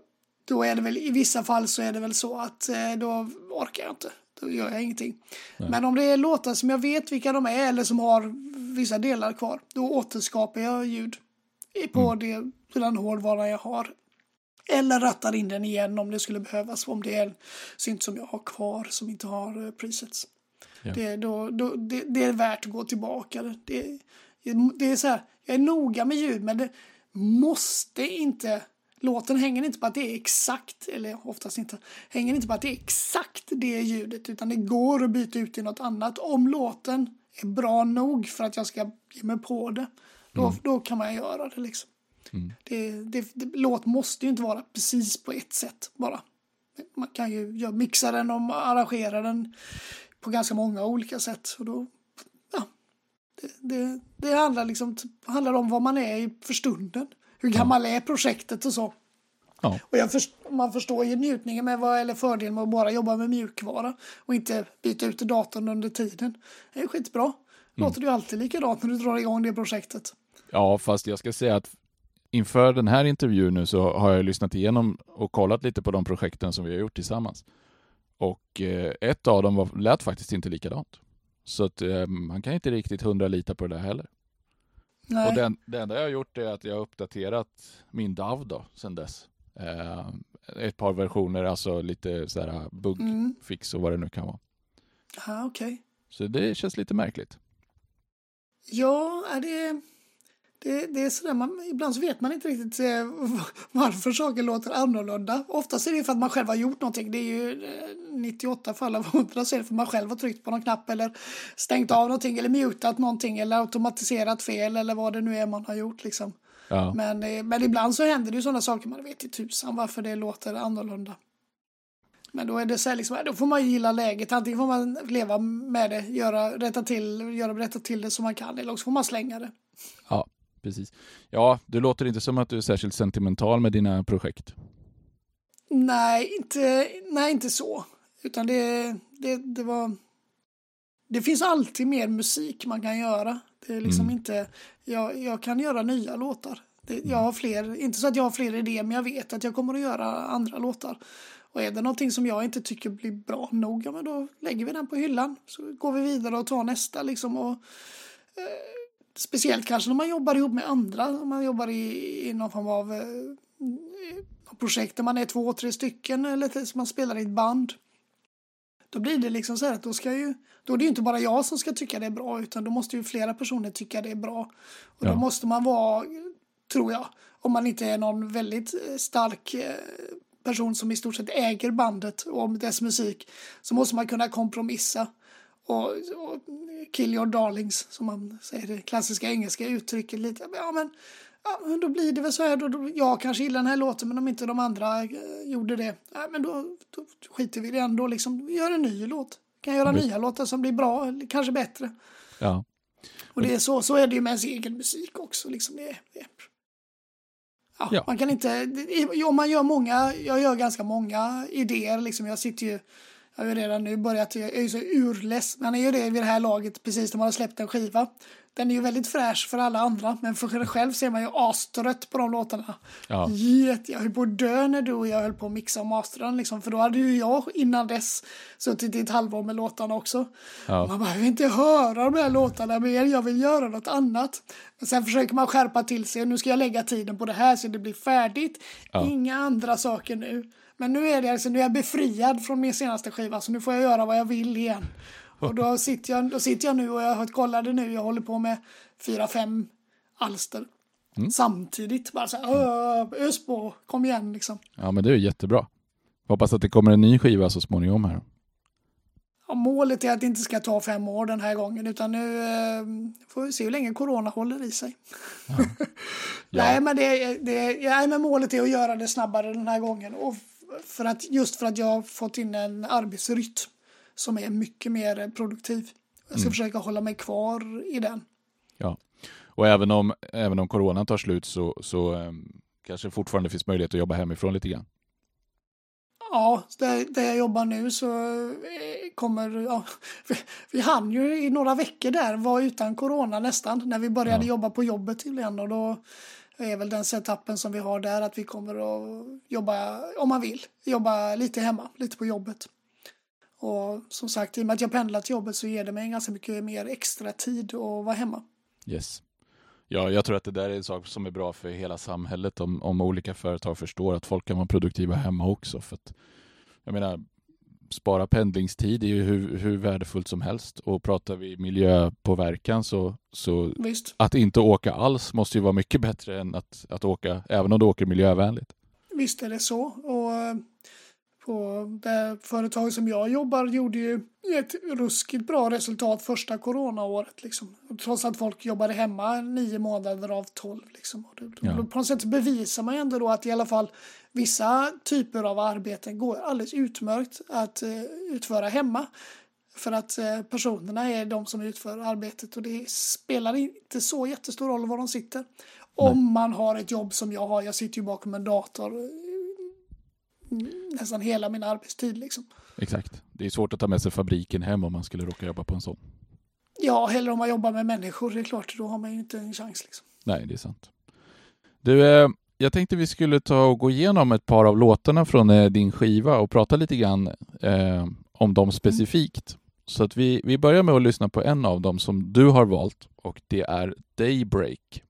då är det väl i vissa fall så är det väl så att eh, då orkar jag inte. Då gör jag ingenting. Nej. Men om det är låtar som jag vet vilka de är eller som har vissa delar kvar, då återskapar jag ljud på, mm. det, den hårdvara jag har. Eller rattar in den igen om det skulle behövas, om det är en synt som jag har kvar som inte har uh, presets. Ja. Det, då, då, det, det, är värt att gå tillbaka. Det, det är så här, jag är noga med ljud men det måste inte Låten hänger inte på att det är exakt, eller oftast inte, hänger inte på att det är exakt det ljudet utan det går att byta ut till något annat. Om låten är bra nog för att jag ska ge mig på det, då, mm. då kan man göra det liksom. Mm. Det, det, det, låt måste ju inte vara precis på ett sätt bara. Man kan ju mixa den och arrangera den på ganska många olika sätt. Och då, ja, det, det, det handlar, liksom, handlar om vad man är för stunden hur gammal är projektet och så. Ja. Och först, man förstår ju njutningen med vad, eller fördelen med att bara jobba med mjukvara och inte byta ut datorn under tiden. Det är skitbra. Mm. Låter ju alltid likadant när du drar igång det projektet. Ja, fast jag ska säga att inför den här intervjun nu så har jag lyssnat igenom och kollat lite på de projekten som vi har gjort tillsammans. Och eh, ett av dem var, lät faktiskt inte likadant. Så att eh, man kan inte riktigt hundra lita på det där heller. Nej. Och den, det enda jag har gjort är att jag har uppdaterat min DAV då, sen dess. Eh, ett par versioner, alltså lite sådär bugfix mm. och vad det nu kan vara. Ja, okej. Okay. Så det känns lite märkligt. Ja, det, det, det är sådär, man, ibland så vet man inte riktigt eh, varför saker låter annorlunda. Oftast är det för att man själv har gjort någonting. Det är ju eh, 98 fall av 100 så är det för att man själv har tryckt på någon knapp eller stängt av någonting eller mutat någonting eller automatiserat fel eller vad det nu är man har gjort liksom. Ja. Men, eh, men ibland så händer det ju sådana saker man vet i tusan varför det låter annorlunda. Men då är det så här liksom, då får man ju gilla läget. Antingen får man leva med det, göra, rätta till, göra, rätta till det som man kan eller också får man slänga det. ja, precis. Ja, det låter inte som att du är särskilt sentimental med dina projekt. Nej, inte, nej, inte så. Utan det, det, det var... Det finns alltid mer musik man kan göra. Det är liksom Mm. inte... Jag, jag kan göra nya låtar. Det, jag har fler, inte så att jag har fler idéer, men jag vet att jag kommer att göra andra låtar. Och är det någonting som jag inte tycker blir bra nog, ja men då lägger vi den på hyllan. Så går vi vidare och tar nästa liksom. Och, eh, speciellt kanske när man jobbar ihop med andra. Om man jobbar i, i någon form av eh, projekt där man är två, tre stycken eller tills man spelar i ett band. Då blir det liksom så här att då ska ju, då är det ju inte bara jag som ska tycka det är bra utan då måste ju flera personer tycka det är bra. Och Ja. då måste man vara, tror jag, om man inte är någon väldigt eh, stark eh, person som i stort sett äger bandet och dess musik så måste man kunna kompromissa och, och kill your darlings som man säger det klassiska engelska uttrycket lite. Ja men, ja, då blir det väl så här då, då jag kanske gillar den här låten men om inte de andra eh, gjorde det, ja, men då, då skiter vi i den då liksom. Vi gör en ny låt. Kan göra Visst. nya låtar som blir bra eller kanske bättre. Ja, Och det är så, så är det ju med ens egen musik också. Liksom det, det. Ja, Ja. Man kan inte, det- om man gör många, jag gör ganska många idéer liksom. Jag sitter ju, har ju redan nu börjat, jag är ju så urless. Man är ju det vid det här laget precis när man har släppt en skiva. Den är ju väldigt fräsch för alla andra, men för sig själv ser man ju astrött på de låtarna. ja, jag höll på att dö när du och jag höll på att mixa och mastra den liksom, för då hade ju jag innan dess suttit i ett halvår med låtarna också. ja, Man behöver inte höra de här låtarna mer, jag vill göra något annat. Men sen försöker man skärpa till sig, nu ska jag lägga tiden på det här så det blir färdigt. Ja. Inga andra saker nu. Men nu är, det, alltså, nu är jag befriad från min senaste skiva så nu får jag göra vad jag vill igen. Och då sitter jag, då sitter jag nu och jag kollade nu, jag håller på med fyra, fem alster. Samtidigt, bara så här, "Åh, ös på, kom igen liksom. ja, men det är jättebra. Hoppas att det kommer en ny skiva så småningom här. Ja, målet är att det inte ska ta fem år den här gången utan nu eh, får vi se hur länge corona håller i sig. Nej, men, det, det, nej, men målet är att göra det snabbare den här gången. Och för att, just för att jag har fått in en arbetsrytm som är mycket mer produktiv. Jag ska försöka hålla mig kvar i den. Ja. Och även om, även om coronan tar slut så, så ehm, kanske fortfarande finns möjlighet att jobba hemifrån lite grann. Ja, där, där jag jobbar nu så eh, kommer, ja, vi, vi hann ju i några veckor där vara utan corona nästan när vi började Ja. jobba på jobbet tydligen och då är väl den setupen som vi har där att vi kommer att jobba, om man vill, jobba lite hemma, lite på jobbet. Och som sagt, i och med att jag pendlar till jobbet så ger det mig ganska mycket mer extra tid att vara hemma. Yes. Ja, jag tror att det där är en sak som är bra för hela samhället om, om olika företag förstår att folk kan vara produktiva hemma också. För att, jag menar, spara pendlingstid är ju hur, hur värdefullt som helst. Och pratar vi miljöpåverkan så, så Visst, att inte åka alls måste ju vara mycket bättre än att, att åka, även om du åker miljövänligt. visst är det så. Och på det företag som jag jobbar gjorde ju ett ruskigt bra resultat första coronaåret. Liksom. Och Trots att folk jobbade hemma nio månader av tolv. Liksom. Och det, Ja. På något sätt bevisar man ju ändå då att i alla fall vissa typer av arbeten går alldeles utmärkt att eh, utföra hemma. För att eh, personerna är de som utför arbetet och det spelar inte så jättestor roll var de sitter. Om man har ett jobb som jag har, jag sitter ju bakom en dator nästan hela min arbetstid liksom. Exakt. Det är svårt att ta med sig fabriken hem om man skulle råka jobba på en sån. Ja, hellre om man jobbar med människor, det är klart, då har man ju inte en chans liksom. Nej, det är sant. Du, eh, jag tänkte vi skulle ta och gå igenom ett par av låtarna från eh, din skiva och prata lite grann eh, om dem specifikt. Så att vi, vi börjar med att lyssna på en av dem som du har valt och det är Daybreak.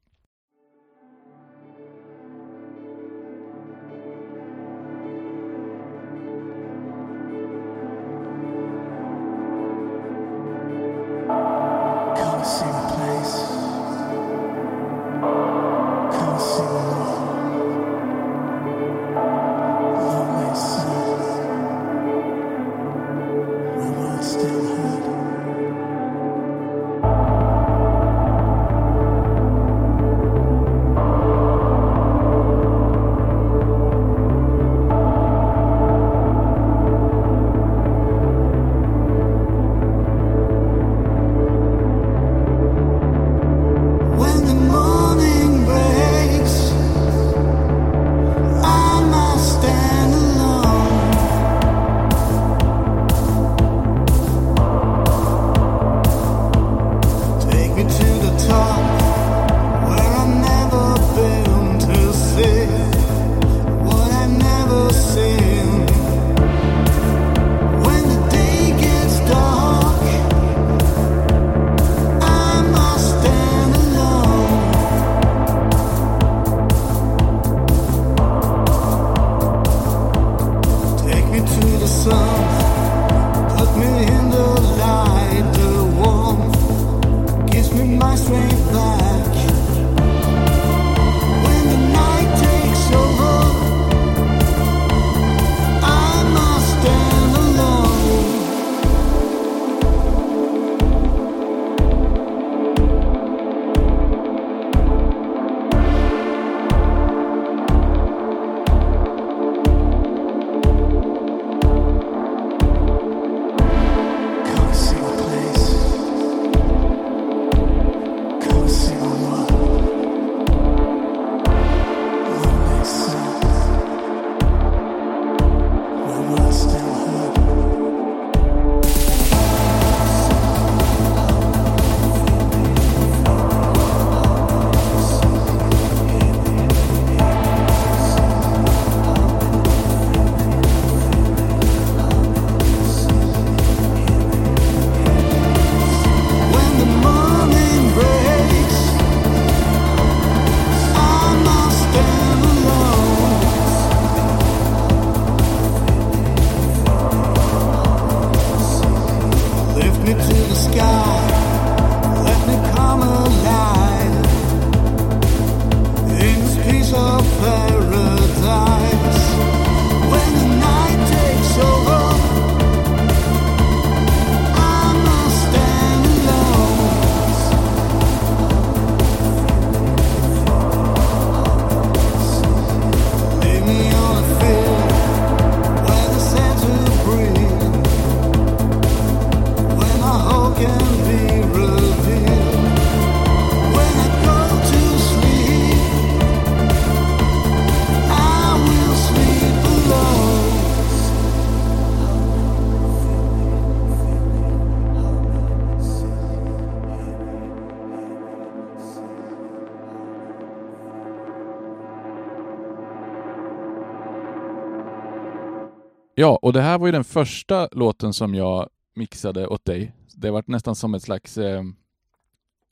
Ja, och det här var ju den första låten som jag mixade åt dig. Det var nästan som ett slags eh,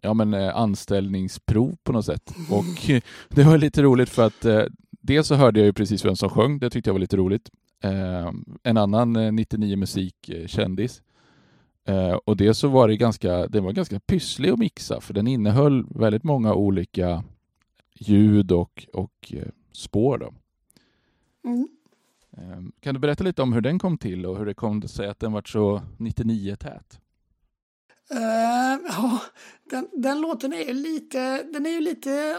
ja, men, eh, anställningsprov på något sätt. Och det var lite roligt för att eh, dels så hörde jag ju precis vem som sjöng, det tyckte jag var lite roligt. Eh, en annan 99 eh, musik-kändis. Eh, eh, och det så var det ganska, den var ganska pysslig att mixa för den innehöll väldigt många olika ljud och, och eh, spår. Då. Mm. Ehm, kan du berätta lite om hur den kom till och hur det kom sig att den var så 99 tät? Uh, ja, den, den, låten är ju lite, den är ju lite,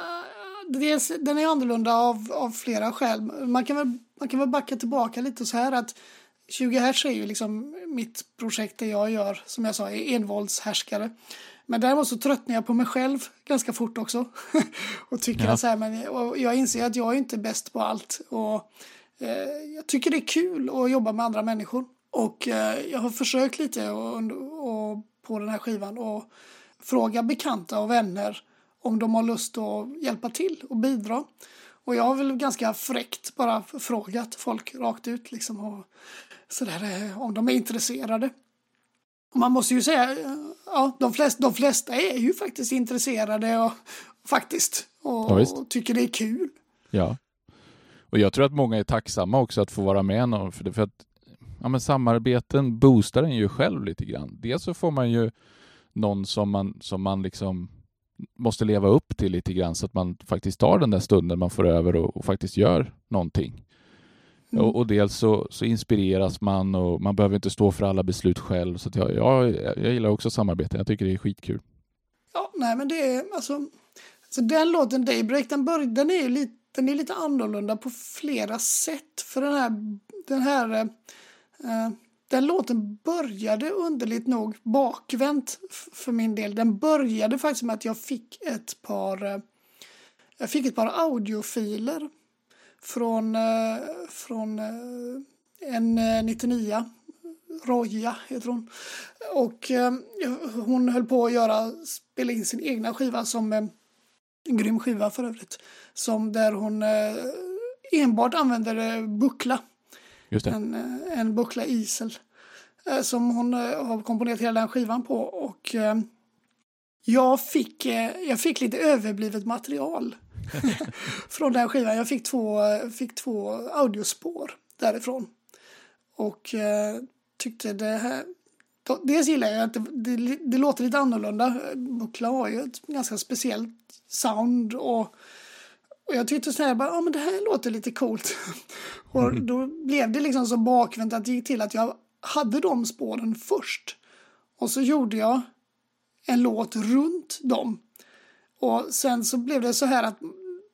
dels, den är annorlunda av, av flera skäl. Man kan, väl, man kan väl backa tillbaka lite så här att 20 Hertz är ju liksom mitt projekt där jag gör, som jag sa, är envåldshärskare. Men däremot så tröttnar jag på mig själv ganska fort också. och tycker ja. att så här, men jag inser att jag är inte bäst på allt. Och jag tycker det är kul att jobba med andra människor. Och eh, jag har försökt lite och, och på den här skivan och fråga bekanta och vänner om de har lust att hjälpa till och bidra. Och jag har väl ganska fräckt bara frågat folk rakt ut liksom och sådär eh, om de är intresserade. Man måste ju säga, ja, de flesta, de flesta är ju faktiskt intresserade och faktiskt och, ja, och tycker det är kul. Ja. Och jag tror att många är tacksamma också att få vara med någon, för, det, för att ja, men samarbeten boostar en ju själv lite grann. Dels så får man ju någon som man, som man liksom måste leva upp till lite grann så att man faktiskt tar den där stunden man får över och, och faktiskt gör någonting. Mm. Och, och, dels så, så, inspireras man och man behöver inte stå för alla beslut själv. Så jag, jag, jag gillar också samarbete. Jag tycker det är skitkul. Ja, nej men det är alltså, alltså den låten Daybreak, den, bör, den är ju lite, den är lite annorlunda på flera sätt. För den här, den här eh, den låten började underligt nog bakvänt för min del. Den började faktiskt med att jag fick ett par, eh, jag fick ett par audiofiler från, eh, från eh, en 99 Roja heter hon. Och eh, hon höll på att göra, spela in sin egna skiva som eh, en grym skiva för övrigt. Som där hon eh, enbart använder eh, buckla. En, eh, en buckla isel. Som hon har komponerat hela den skivan på. Och jag, fick, jag fick lite överblivet material från den skivan. Jag fick två, fick två audiospår därifrån. Och tyckte det här... Dels gillar jag att det, det, det låter lite annorlunda. Buckla har ju ett ganska speciellt sound och, och jag tyckte så här, bara, ja men det här låter lite coolt. och då blev det liksom så bakvänt att det gick till att jag hade de spåren först. Och så gjorde jag en låt runt dem. Och sen så blev det så här att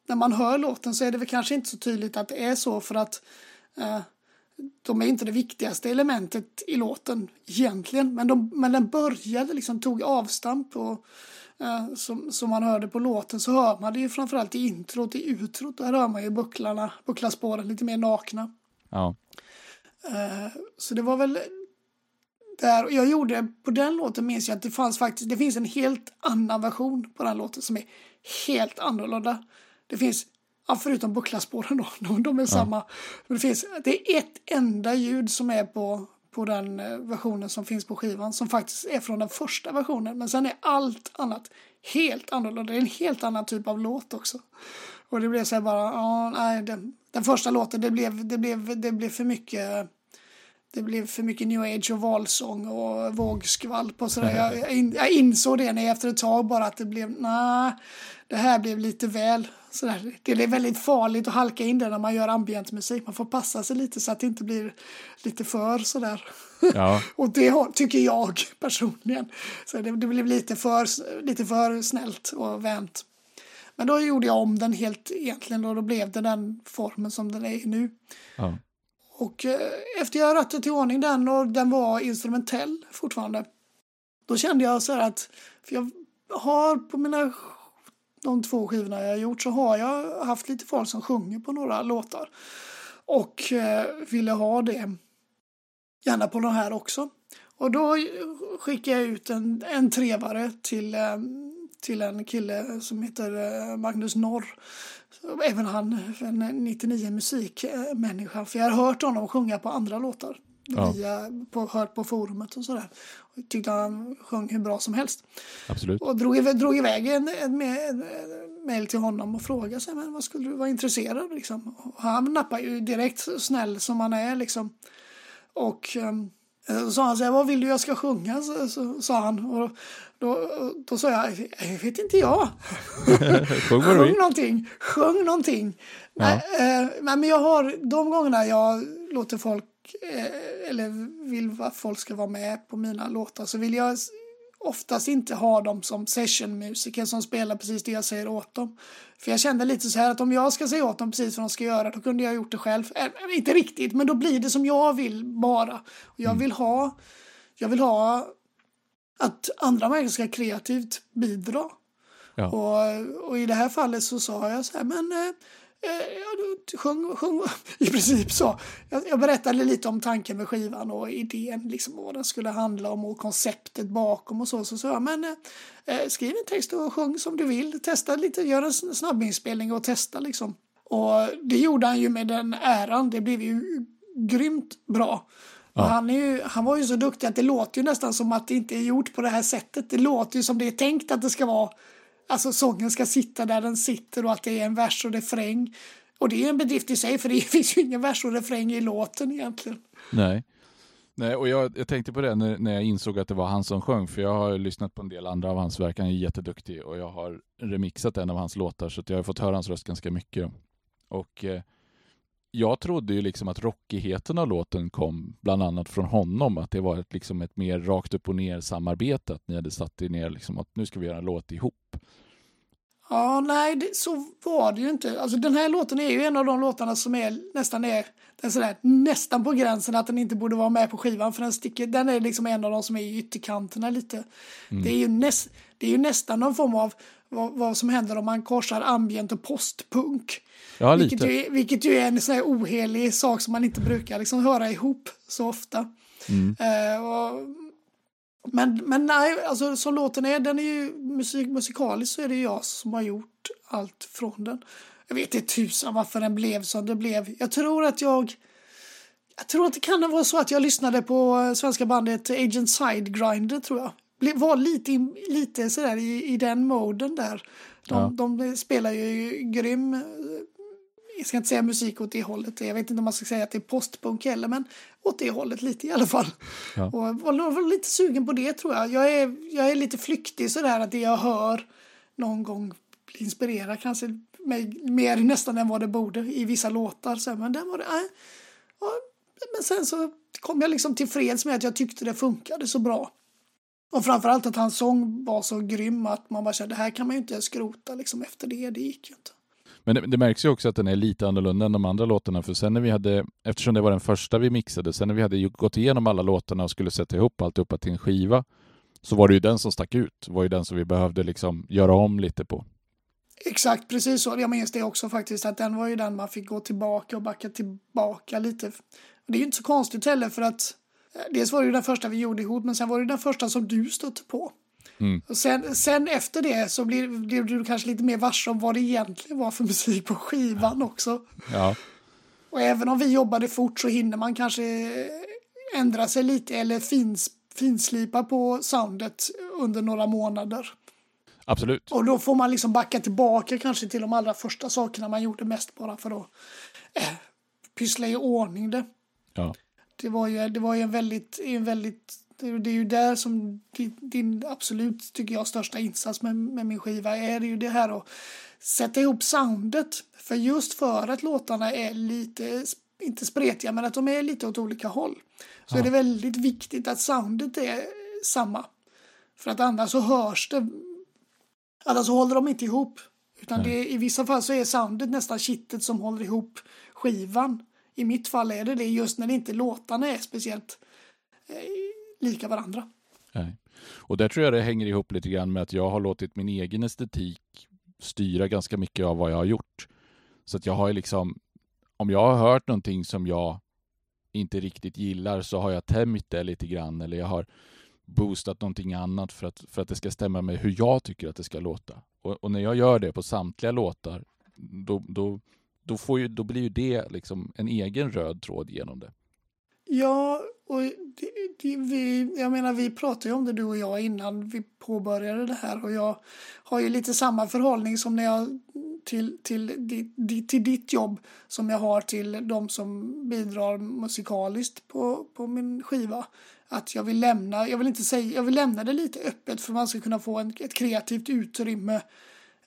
när man hör låten så är det väl kanske inte så tydligt att det är så för att eh, de är inte det viktigaste elementet i låten egentligen. Men, de, men den började liksom, tog avstamp och eh, som, som man hörde på låten så hör man det ju framförallt i introt, i utrot. Där hör man ju bucklarna, bucklaspåren lite mer nakna. Ja. Eh, så det var väl där, jag gjorde, på den låten minns jag att det fanns faktiskt, det finns en helt annan version på den låten som är helt annorlunda. Det finns Ja, förutom bucklaspåren då. De, de är ja. samma. Men det, finns, det är ett enda ljud som är på, på den eh, versionen som finns på skivan som faktiskt är från den första versionen. Men sen är allt annat helt annorlunda. Det är en helt annan typ av låt också. Och det blev så här bara, ja, nej, den, den första låten, det blev, det blev, det blev för mycket det blev för mycket new age och valsång och vågskvalp och sådär. Jag, jag, in, jag insåg det när efter ett tag bara att det blev, nej, det här blev lite väl sådär. Det är väldigt farligt att halka in det när man gör ambientmusik. Man får passa sig lite så att det inte blir lite för sådär. Ja. och det tycker jag personligen. Så det, det blev lite för, lite för snällt och vänt. Men då gjorde jag om den helt egentligen och då blev det den formen som den är nu. Ja. Och eh, efter jag rötte till ordning den och den var instrumentell fortfarande. Då kände jag så här att, för jag har på mina de två skivorna jag har gjort så har jag haft lite folk som sjunger på några låtar. Och eh, ville ha det gärna på de här också. Och då skickade jag ut en, en trevare till, eh, till en kille som heter eh, Magnus Norr. Även han en 99 musikmänniska. För jag har hört honom sjunga på andra låtar. Ja. Via, på, hört på forumet och sådär. Och tyckte han sjöng hur bra som helst. Absolut. Och drog, drog iväg en, en, en mejl till honom och frågade sig, men vad skulle du vara intresserad liksom? Och han nappar ju direkt snäll som han är liksom. Och um, så sa han så här, vad vill du jag ska sjunga? Så, så, sa han. Och då, då sa jag, jag vet inte jag. Sjung någonting. Sjung någonting. Ja. Nej, äh, men jag har de gångerna jag låter folk Eh, eller vill att folk ska vara med på mina låtar så vill jag oftast inte ha dem som sessionmusiker som spelar precis det jag säger åt dem. För jag kände lite så här att om jag ska säga åt dem precis vad de ska göra då kunde jag gjort det själv. Äh, inte riktigt, men då blir det som jag vill bara. Och jag mm. vill ha, jag vill ha att andra människor ska kreativt bidra. Ja. Och, och i det här fallet så sa jag så här, men eh, Eh, sjung, sjung, i princip så. Jag, jag, berättade lite om tanken med skivan och idén, liksom vad den skulle handla om och konceptet bakom och så. Så sa jag, men eh, eh, skriv en text och sjung som du vill. Testa lite, gör en snabbinspelning och testa liksom. Och det gjorde han ju med den äran. Det blev ju grymt bra. Ja. Han, är ju, han var ju så duktig att det låter ju nästan som att det inte är gjort på det här sättet. Det låter ju som det är tänkt att det ska vara Alltså sången ska sitta där den sitter och att det är en vers och refräng. Och det är en bedrift i sig för det finns ju ingen vers och refräng i låten egentligen. Nej. Nej, och jag, jag tänkte på det när, när jag insåg att det var han som sjöng, för jag har lyssnat på en del andra av hans verk, han är jätteduktig och jag har remixat en av hans låtar så jag har fått höra hans röst ganska mycket. Och eh, jag trodde ju liksom att rockigheten av låten kom bland annat från honom, att det var ett, liksom ett mer rakt upp och ner samarbete, att ni hade satt er ner liksom att nu ska vi göra en låt ihop. Ja, nej, det, så var det ju inte. Alltså den här låten är ju en av de låtarna som är nästan är, den sådär, nästan på gränsen att den inte borde vara med på skivan. För den, sticker, den är liksom en av de som är i ytterkanterna lite. Mm. Det, är ju näst, det är ju nästan någon form av vad, vad som händer om man korsar ambient och postpunk. Ja. Vilket, ju, vilket ju är en sån här ohelig sak som man inte brukar liksom höra ihop så ofta. Mm. Uh, och, men, men nej, alltså som låten är, den är ju musik, musikaliskt så är det jag som har gjort allt från den. Jag vet inte tusan varför den blev som det blev. Jag tror att jag jag tror att det kan vara så att jag lyssnade på svenska bandet Agent Sidegrinder tror jag. Var lite, lite sådär i, i den moden där. De, ja. de spelar ju grym jag ska inte säga musik åt det hållet. Jag vet inte om man ska säga att det är postpunk heller, men åt det hållet lite i alla fall. Ja. Och var, var lite sugen på det tror jag. Jag är, jag är lite flyktig sådär att det jag hör någon gång inspirerar kanske mig mer nästan än vad det borde i vissa låtar. Så, men den var det, äh, ja, men sen så kom jag liksom tillfreds med att jag tyckte det funkade så bra. Och framförallt att hans sång var så grym att man bara kände det här kan man ju inte skrota liksom efter det. Det gick ju inte. Men det, det, märks ju också att den är lite annorlunda än de andra låtarna, för sen när vi hade, eftersom det var den första vi mixade, sen när vi hade gått igenom alla låtarna och skulle sätta ihop alltihopa till en skiva, så var det ju den som stack ut, var ju den som vi behövde liksom göra om lite på. Exakt, precis så. Jag minns det också faktiskt, att den var ju den man fick gå tillbaka och backa tillbaka lite. Det är ju inte så konstigt heller, för att eh, dels var det ju den första vi gjorde ihop, men sen var det den första som du stötte på. Mm. Sen, sen efter det så blev, blev du kanske lite mer varse om vad det egentligen var för musik på skivan också. Ja. Och även om vi jobbade fort så hinner man kanske ändra sig lite eller fins, finslipa på soundet under några månader. Absolut. Och då får man liksom backa tillbaka kanske till de allra första sakerna man gjorde mest bara för att äh, pyssla i ordning det. Ja. Det var ju, det var ju en väldigt, en väldigt det är ju där som din, absolut, tycker jag, största insats med, med min skiva är det ju det här att sätta ihop soundet. För just för att låtarna är lite, inte spretiga, men att de är lite åt olika håll. Så ja. är det väldigt viktigt att soundet är samma. För att annars så hörs det, annars så håller de inte ihop. Utan det, i vissa fall så är soundet nästan kittet som håller ihop skivan. I mitt fall är det det just när det inte låtarna är speciellt eh, lika varandra. Nej. Och där tror jag det hänger ihop lite grann med att jag har låtit min egen estetik styra ganska mycket av vad jag har gjort. Så att jag har liksom, om jag har hört någonting som jag inte riktigt gillar så har jag tämjt det lite grann eller jag har boostat någonting annat för att, för att det ska stämma med hur jag tycker att det ska låta. Och, och när jag gör det på samtliga låtar, då, då, då, får ju, då blir ju det liksom en egen röd tråd genom det. Ja, och det, det, vi, jag menar vi pratade ju om det du och jag innan vi påbörjade det här och jag har ju lite samma förhållning som när jag till, till, till, till ditt jobb som jag har till de som bidrar musikaliskt på, på min skiva. Att jag vill lämna, jag vill inte säga, jag vill lämna det lite öppet för man ska kunna få en, ett kreativt utrymme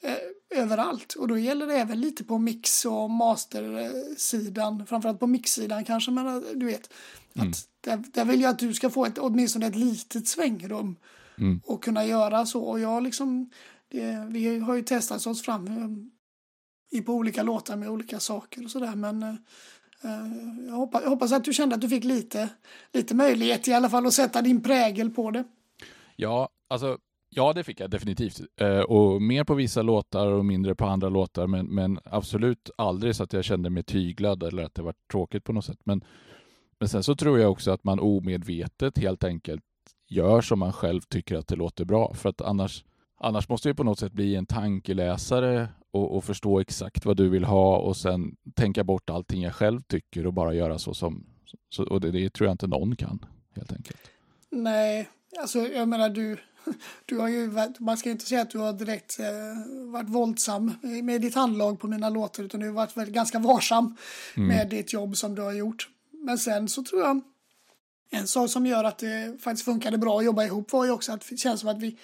eh, överallt. Och då gäller det även lite på mix och mastersidan, framförallt på mixsidan kanske, men eh, du vet. Mm. Att där, där, vill jag att du ska få ett, åtminstone ett litet svängrum mm. och kunna göra så. Och jag liksom, det, vi har ju testat oss fram i, på olika låtar med olika saker och sådär, men uh, jag, hoppas, jag hoppas att du kände att du fick lite, lite möjlighet i alla fall att sätta din prägel på det. Ja, alltså Ja, det fick jag definitivt. Eh, och mer på vissa låtar och mindre på andra låtar. Men, men, absolut aldrig så att jag kände mig tyglad eller att det var tråkigt på något sätt. Men, men sen så tror jag också att man omedvetet helt enkelt gör som man själv tycker att det låter bra. För att annars, annars måste jag på något sätt bli en tankeläsare och, och, förstå exakt vad du vill ha och sen tänka bort allting jag själv tycker och bara göra så som... Så, och det, det tror jag inte någon kan, helt enkelt. Nej, alltså jag menar du du har ju, man ska inte säga att du har direkt eh, varit våldsam med ditt handlag på mina låtar utan du har varit ganska varsam mm. med ditt jobb som du har gjort. Men sen så tror jag en sak som gör att det faktiskt funkade bra att jobba ihop var ju också att det känns som att vi,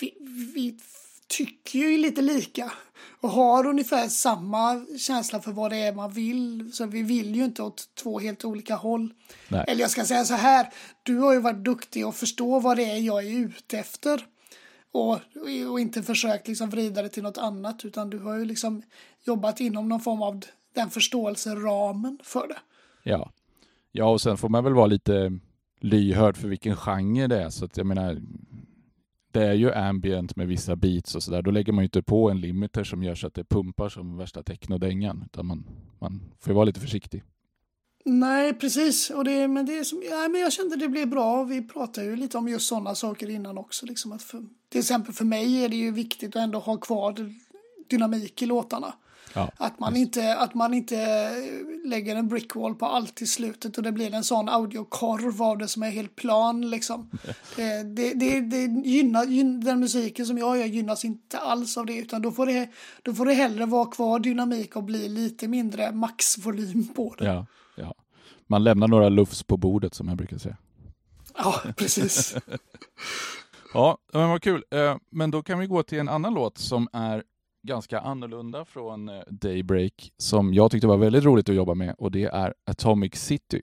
vi, vi tycker ju lite lika och har ungefär samma känsla för vad det är man vill. Så vi vill ju inte åt två helt olika håll. Nej. Eller jag ska säga så här, du har ju varit duktig och förstå vad det är jag är ute efter. Och, och inte försökt liksom vrida det till något annat utan du har ju liksom jobbat inom någon form av den förståelseramen för det. Ja. Ja, och sen får man väl vara lite lyhörd för vilken genre det är. Så att jag menar, det är ju ambient med vissa beats och sådär. Då lägger man ju inte på en limiter som gör så att det pumpar som värsta technodängan. Utan man, man får ju vara lite försiktig. Nej, precis. Och det, men det är som, ja, men jag kände det blev bra. Vi pratade ju lite om just sådana saker innan också. Liksom att för, till exempel för mig är det ju viktigt att ändå ha kvar dynamik i låtarna. Ja, att, man inte, att man inte lägger en brickwall på allt i slutet och det blir en sån audiokorv av det som är helt plan. Liksom. det, det, det, det gynnar, den musiken som jag gör gynnas inte alls av det utan då får det, då får det hellre vara kvar dynamik och bli lite mindre maxvolym på det. Ja, ja. Man lämnar några lufs på bordet som jag brukar säga. Ja, precis. ja, men vad kul. Eh, men då kan vi gå till en annan låt som är ganska annorlunda från eh, Daybreak som jag tyckte var väldigt roligt att jobba med och det är Atomic City.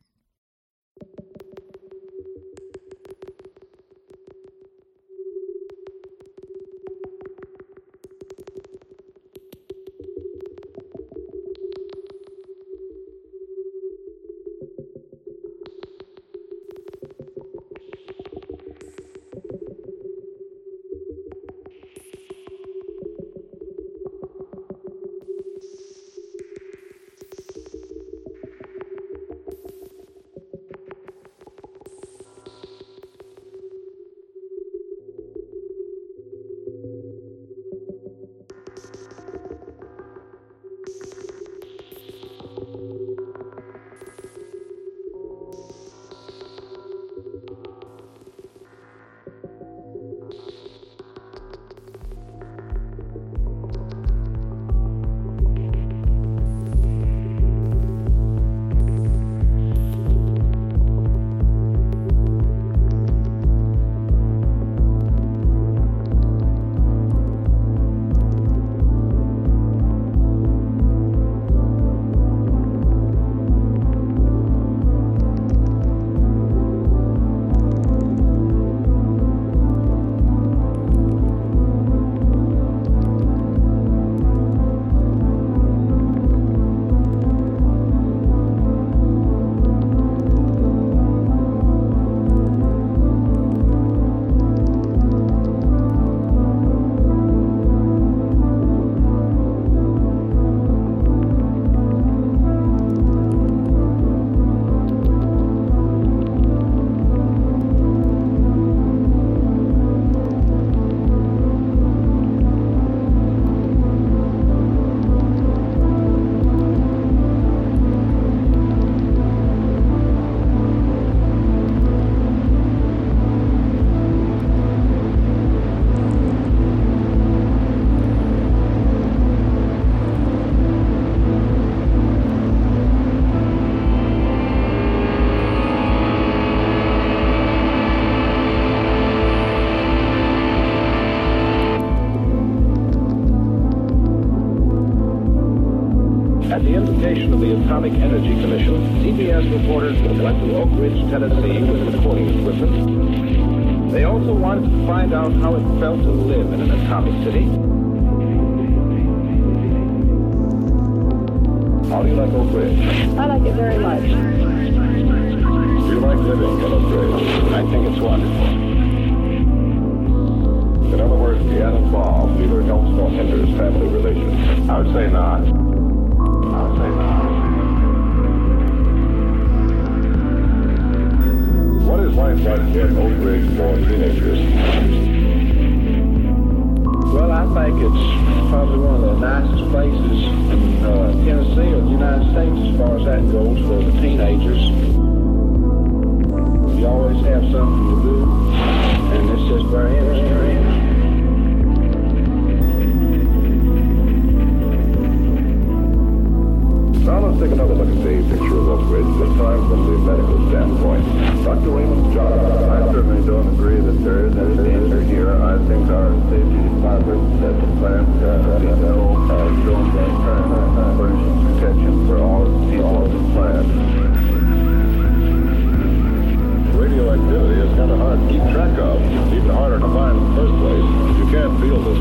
I certainly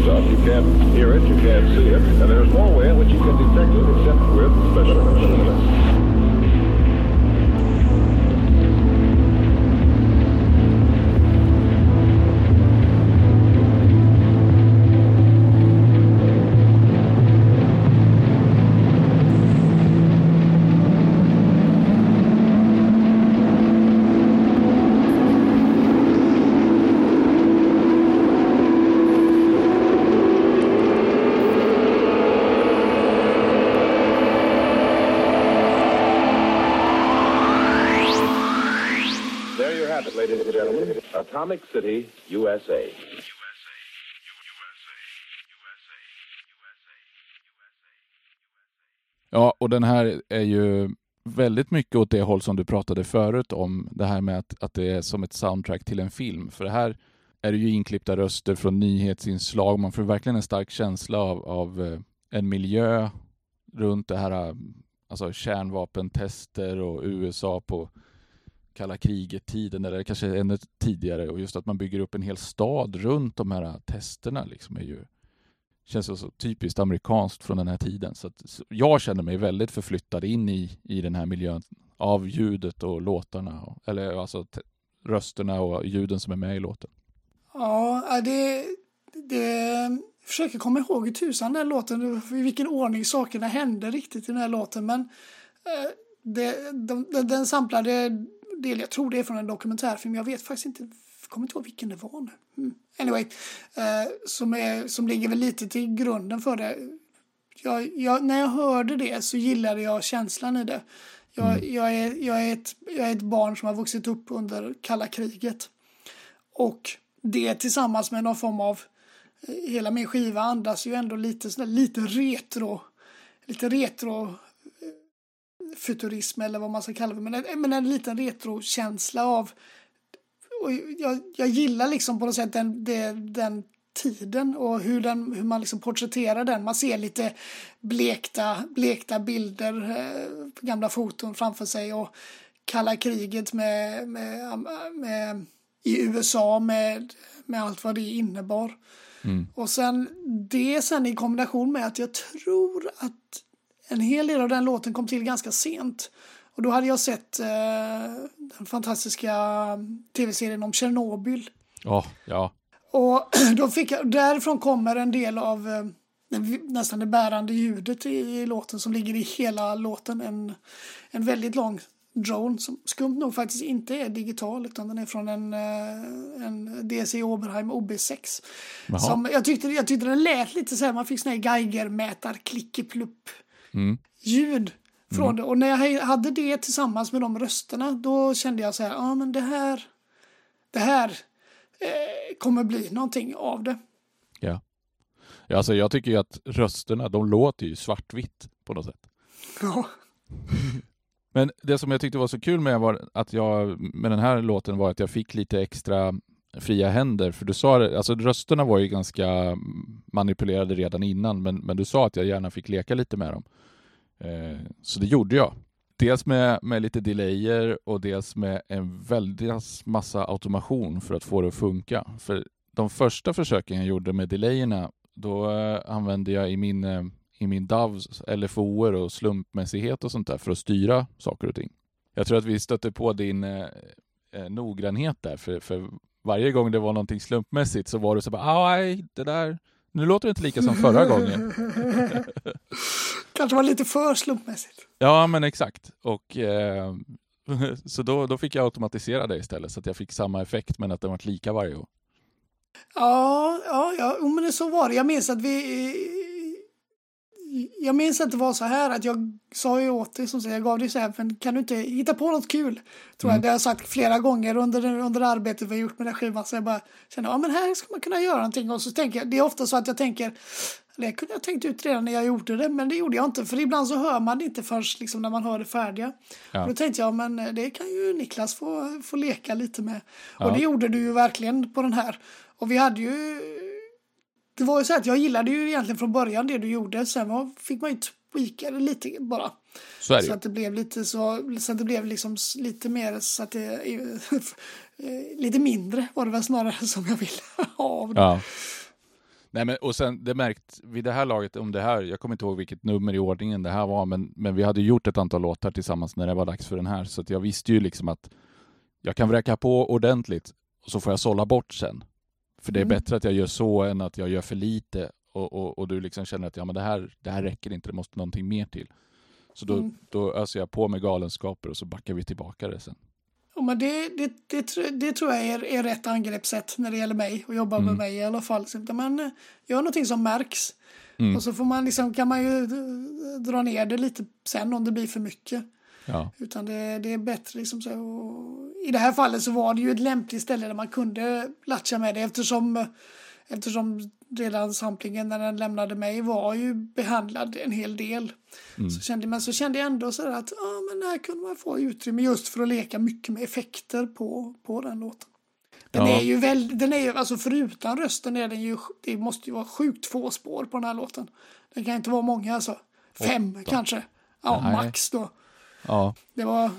stuff. You can't hear it, you can't see it, and there's no way in which Ja, och den här är ju väldigt mycket åt det håll som du pratade förut om, det här med att, att det är som ett soundtrack till en film. För det här är det ju inklippta röster från nyhetsinslag. Man får verkligen en stark känsla av, av eh, en miljö runt det här, alltså kärnvapentester och USA på kalla kriget-tiden, eller kanske ännu tidigare. Och just att man bygger upp en hel stad runt de här testerna liksom är ju känns så typiskt amerikanskt från den här tiden. Så, att, så jag känner mig väldigt förflyttad in i, i den här miljön av ljudet och låtarna, och, eller alltså t- rösterna och ljuden som är med i låten. Ja, det, det jag försöker komma ihåg i tusan den låten, i vilken ordning sakerna hände riktigt i den här låten. Men eh, det, de, den, den samplade del, jag tror det är från en dokumentärfilm, jag vet faktiskt inte, kommer inte ihåg vilken det var nu. Mm. Anyway, eh, som, är, som ligger väl lite till grunden för det. Jag, jag, när jag hörde det så gillade jag känslan i det. Jag, jag, är, jag, är ett, jag är ett barn som har vuxit upp under kalla kriget. Och det tillsammans med någon form av hela min skiva andas ju ändå lite, sådär, lite retro lite retro eh, futurism eller vad man ska kalla det men en, men en liten retrokänsla av och jag, jag gillar liksom på något sätt den, den, den tiden och hur, den, hur man liksom porträtterar den. Man ser lite blekta, blekta bilder, eh, gamla foton framför sig och kalla kriget med, med, med, i USA med, med allt vad det innebar. Mm. Och sen det sen i kombination med att jag tror att en hel del av den låten kom till ganska sent. Och då hade jag sett eh, den fantastiska tv-serien om Tjernobyl. Ja, ja. Och då fick jag, därifrån kommer en del av eh, nästan det bärande ljudet i, i låten som ligger i hela låten. En, en väldigt lång drone som skumt nog faktiskt inte är digital utan den är från en, eh, en DC Oberheim OB6. Jaha. Som jag, tyckte, jag tyckte den lät lite så här, man fick sån här Geiger-mätar, klickeplupp Mm. ljud från det. Och när jag hade det tillsammans med de rösterna då kände jag så här, ja ah, men det här, det här eh, kommer bli någonting av det. Ja. ja alltså jag tycker ju att rösterna, de låter ju svartvitt på något sätt. Ja. Men det som jag tyckte var så kul med, var att jag, med den här låten var att jag fick lite extra fria händer. För du sa det, alltså rösterna var ju ganska manipulerade redan innan, men, men du sa att jag gärna fick leka lite med dem. Eh, så det gjorde jag. Dels med, med lite delayer och dels med en väldig massa automation för att få det att funka. För de första försöken jag gjorde med delayerna, då eh, använde jag i min, eh, i min DAVs LFOer och slumpmässighet och sånt där för att styra saker och ting. Jag tror att vi stötte på din eh, noggrannhet där, för, för varje gång det var någonting slumpmässigt så var det så bara, aj, det där, nu låter det inte lika som förra gången. Kanske var lite för slumpmässigt. Ja, men exakt. Och eh, så då, då fick jag automatisera det istället så att jag fick samma effekt men att den var lika varje gång. Ja, ja, ja, men det så var det. Jag minns att vi... Jag minns att det var så här att jag sa ju åt dig, som säger, jag gav dig så här, men kan du inte hitta på något kul? Tror jag, det har jag sagt flera gånger under, under arbetet vi har gjort med den här skivan. Så jag bara kände, ja men här ska man kunna göra någonting. Och så tänker jag, det är ofta så att jag tänker, det kunde jag tänkt ut redan när jag gjorde det, men det gjorde jag inte. För ibland så hör man det inte först liksom, när man hör det färdiga. Ja. Och då tänkte jag, men det kan ju Niklas få, få leka lite med. Ja. Och det gjorde du ju verkligen på den här. Och vi hade ju... Det var ju så att jag gillade ju egentligen från början det du gjorde. Sen var, fick man ju tweaka det lite bara. Så Så att det blev lite så, så att det blev liksom lite mer så att det, eh, lite mindre var det väl snarare som jag ville ha av det. Ja. Nej, men, och sen det märkt vid det här laget, om det här, jag kommer inte ihåg vilket nummer i ordningen det här var, men, men vi hade gjort ett antal låtar tillsammans när det var dags för den här, så att jag visste ju liksom att jag kan vräka på ordentligt och så får jag sålla bort sen. För det är Mm. bättre att jag gör så än att jag gör för lite och, och, och du liksom känner att ja, men det, här, det här räcker inte, det måste någonting mer till. Så då, Mm. då öser jag på med galenskaper och så backar vi tillbaka det sen. Men det, det, det, det tror jag är, är rätt angreppssätt när det gäller mig och jobba med Mm. mig i alla fall. Så man eh, gör någonting som märks Mm. och så får man liksom, kan man ju eh, dra ner det lite sen om det blir för mycket. Ja. Utan det, det är bättre liksom så. Och I det här fallet så var det ju ett lämpligt ställe där man kunde latcha med det eftersom, eftersom redan samplingen när den lämnade mig var ju behandlad en hel del. Så kände, men så kände jag ändå så att ja, men här kunde man få utrymme just för att leka mycket med effekter på, på den låten. Den Ja. är ju väldigt, den är ju, alltså förutan rösten är den ju, det måste ju vara sjukt få spår på den här låten. Det kan inte vara många alltså. Fem kanske. Ja, Nej. max då. ja. Det, var,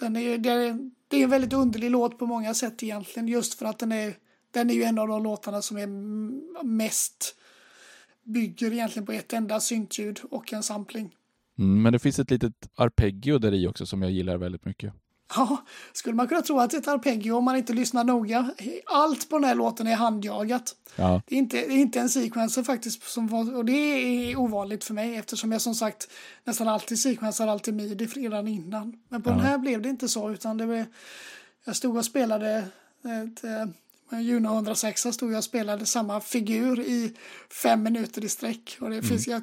den är, ju- det, är, det är en väldigt underlig låt på många sätt egentligen. Just för att den är, den är ju en av de låtarna som är mest bygger egentligen på ett enda syntljud och en sampling. Mm, men det finns ett litet arpeggio där i också som jag gillar väldigt mycket. Ja, skulle man kunna tro att det är ett arpeggio om man inte lyssnar noga. Allt på den här låten är handjagat. Ja. Det är inte, det är inte en sequencer faktiskt. Som och det är ovanligt för mig eftersom jag som sagt nästan alltid sequensar alltid midi redan innan. Men på den här blev det inte så utan det blev, jag stod och spelade ett, eh, Juno 106 stod jag och spelade samma figur i fem minuter i sträck. Och det finns, jag,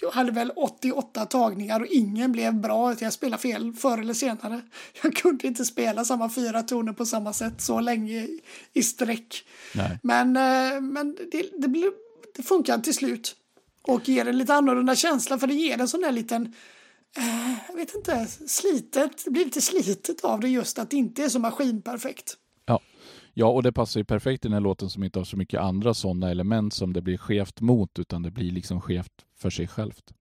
jag hade väl 88 tagningar och ingen blev bra. Jag spelade fel förr eller senare. Jag kunde inte spela samma fyra toner på samma sätt så länge i, sträck. Nej. Men, eh, men det, det, blev, det funkar till slut. Och ger en lite annorlunda känsla för det ger en sån där liten eh, jag vet inte, slitet, det blir lite slitet av det just att det inte är så maskinperfekt. Ja. och det passar ju perfekt i den här låten som inte har så mycket andra sådana element som det blir skevt mot, utan det blir liksom skevt för sig självt.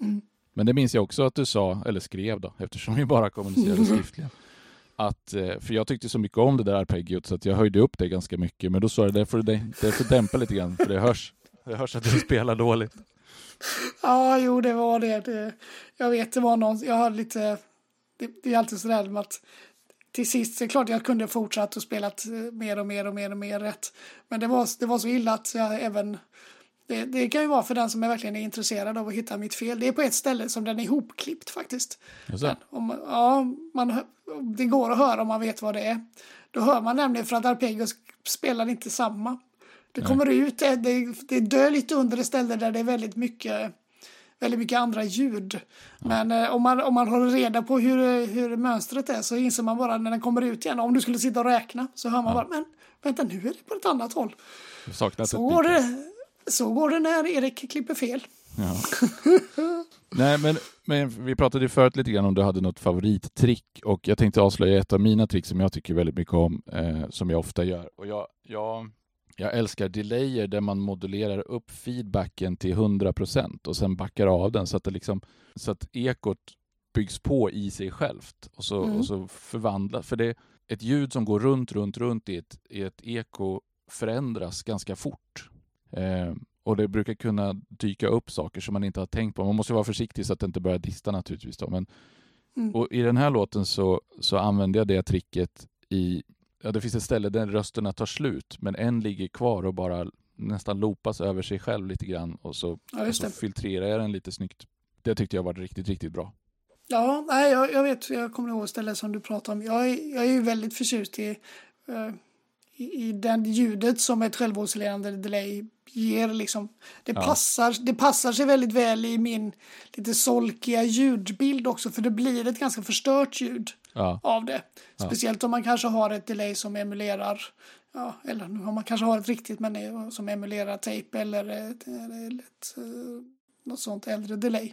Mm. Men det minns jag också att du sa, eller skrev då, eftersom vi bara kommunicerade skriftligen. Att, eh, för jag tyckte så mycket om det där arpeggiot så att jag höjde upp det ganska mycket. Men då sa jag det får, får dämpa lite grann, för det hörs, det hörs att du spelar dåligt. Ja, jo, det var det. det. Jag vet, det var någon, jag hade lite, det, det är alltid sådär med att till sist, det är klart jag kunde fortsatt och spelat eh, mer och mer och mer och mer rätt. Men det var, det var så illa att jag även, det, det kan ju vara för den som är verkligen är intresserad av att hitta mitt fel. Det är på ett ställe som den är ihopklippt faktiskt. Jaså? Om, ja, man, det går att höra om man vet vad det är. Då hör man nämligen för att arpeggios spelar inte samma. Det kommer ut, det, det, det dör lite under ett ställe där det är väldigt mycket, väldigt mycket andra ljud. Men eh, om, man, om man håller reda på hur, hur mönstret är så inser man bara när den kommer ut igen. Om du skulle sitta och räkna så hör man bara, men vänta nu är det på ett annat håll. Så går, det, så går det när Erik klipper fel. Ja. Nej, men, men vi pratade ju förut lite grann om du hade något favorittrick och jag tänkte avslöja ett av mina trick som jag tycker väldigt mycket om, eh, som jag ofta gör. Och jag, jag, jag älskar delayer där man modulerar upp feedbacken till 100% och sen backar av den så att, det liksom, så att ekot byggs på i sig självt och så, Mm. och så förvandlas. För det, ett ljud som går runt, runt, runt i ett, i ett eko förändras ganska fort. Eh, och det brukar kunna dyka upp saker som man inte har tänkt på. Man måste vara försiktig så att det inte börjar dista naturligtvis. Då. Men, Mm. och I den här låten så, så använder jag det tricket i... Ja, det finns ett ställe där rösterna tar slut, men en ligger kvar och bara nästan loopas över sig själv lite grann och så, Ja, och så filtrerar jag den lite snyggt. Det tyckte jag var riktigt, riktigt bra. Ja, nej, jag, jag vet, jag kommer ihåg stället som du pratar om. Jag är, jag är ju väldigt förtjust i, eh, i, i den ljudet som ett självoscillerande delay ger. Liksom. Det, Ja. passar, det passar sig väldigt väl i min lite solkiga ljudbild också, för det blir ett ganska förstört ljud Ja, av det. Speciellt om man kanske har ett delay som emulerar, ja, eller har man kanske har ett riktigt men som emulerar tape eller ett, eller ett, eh, något sånt äldre delay.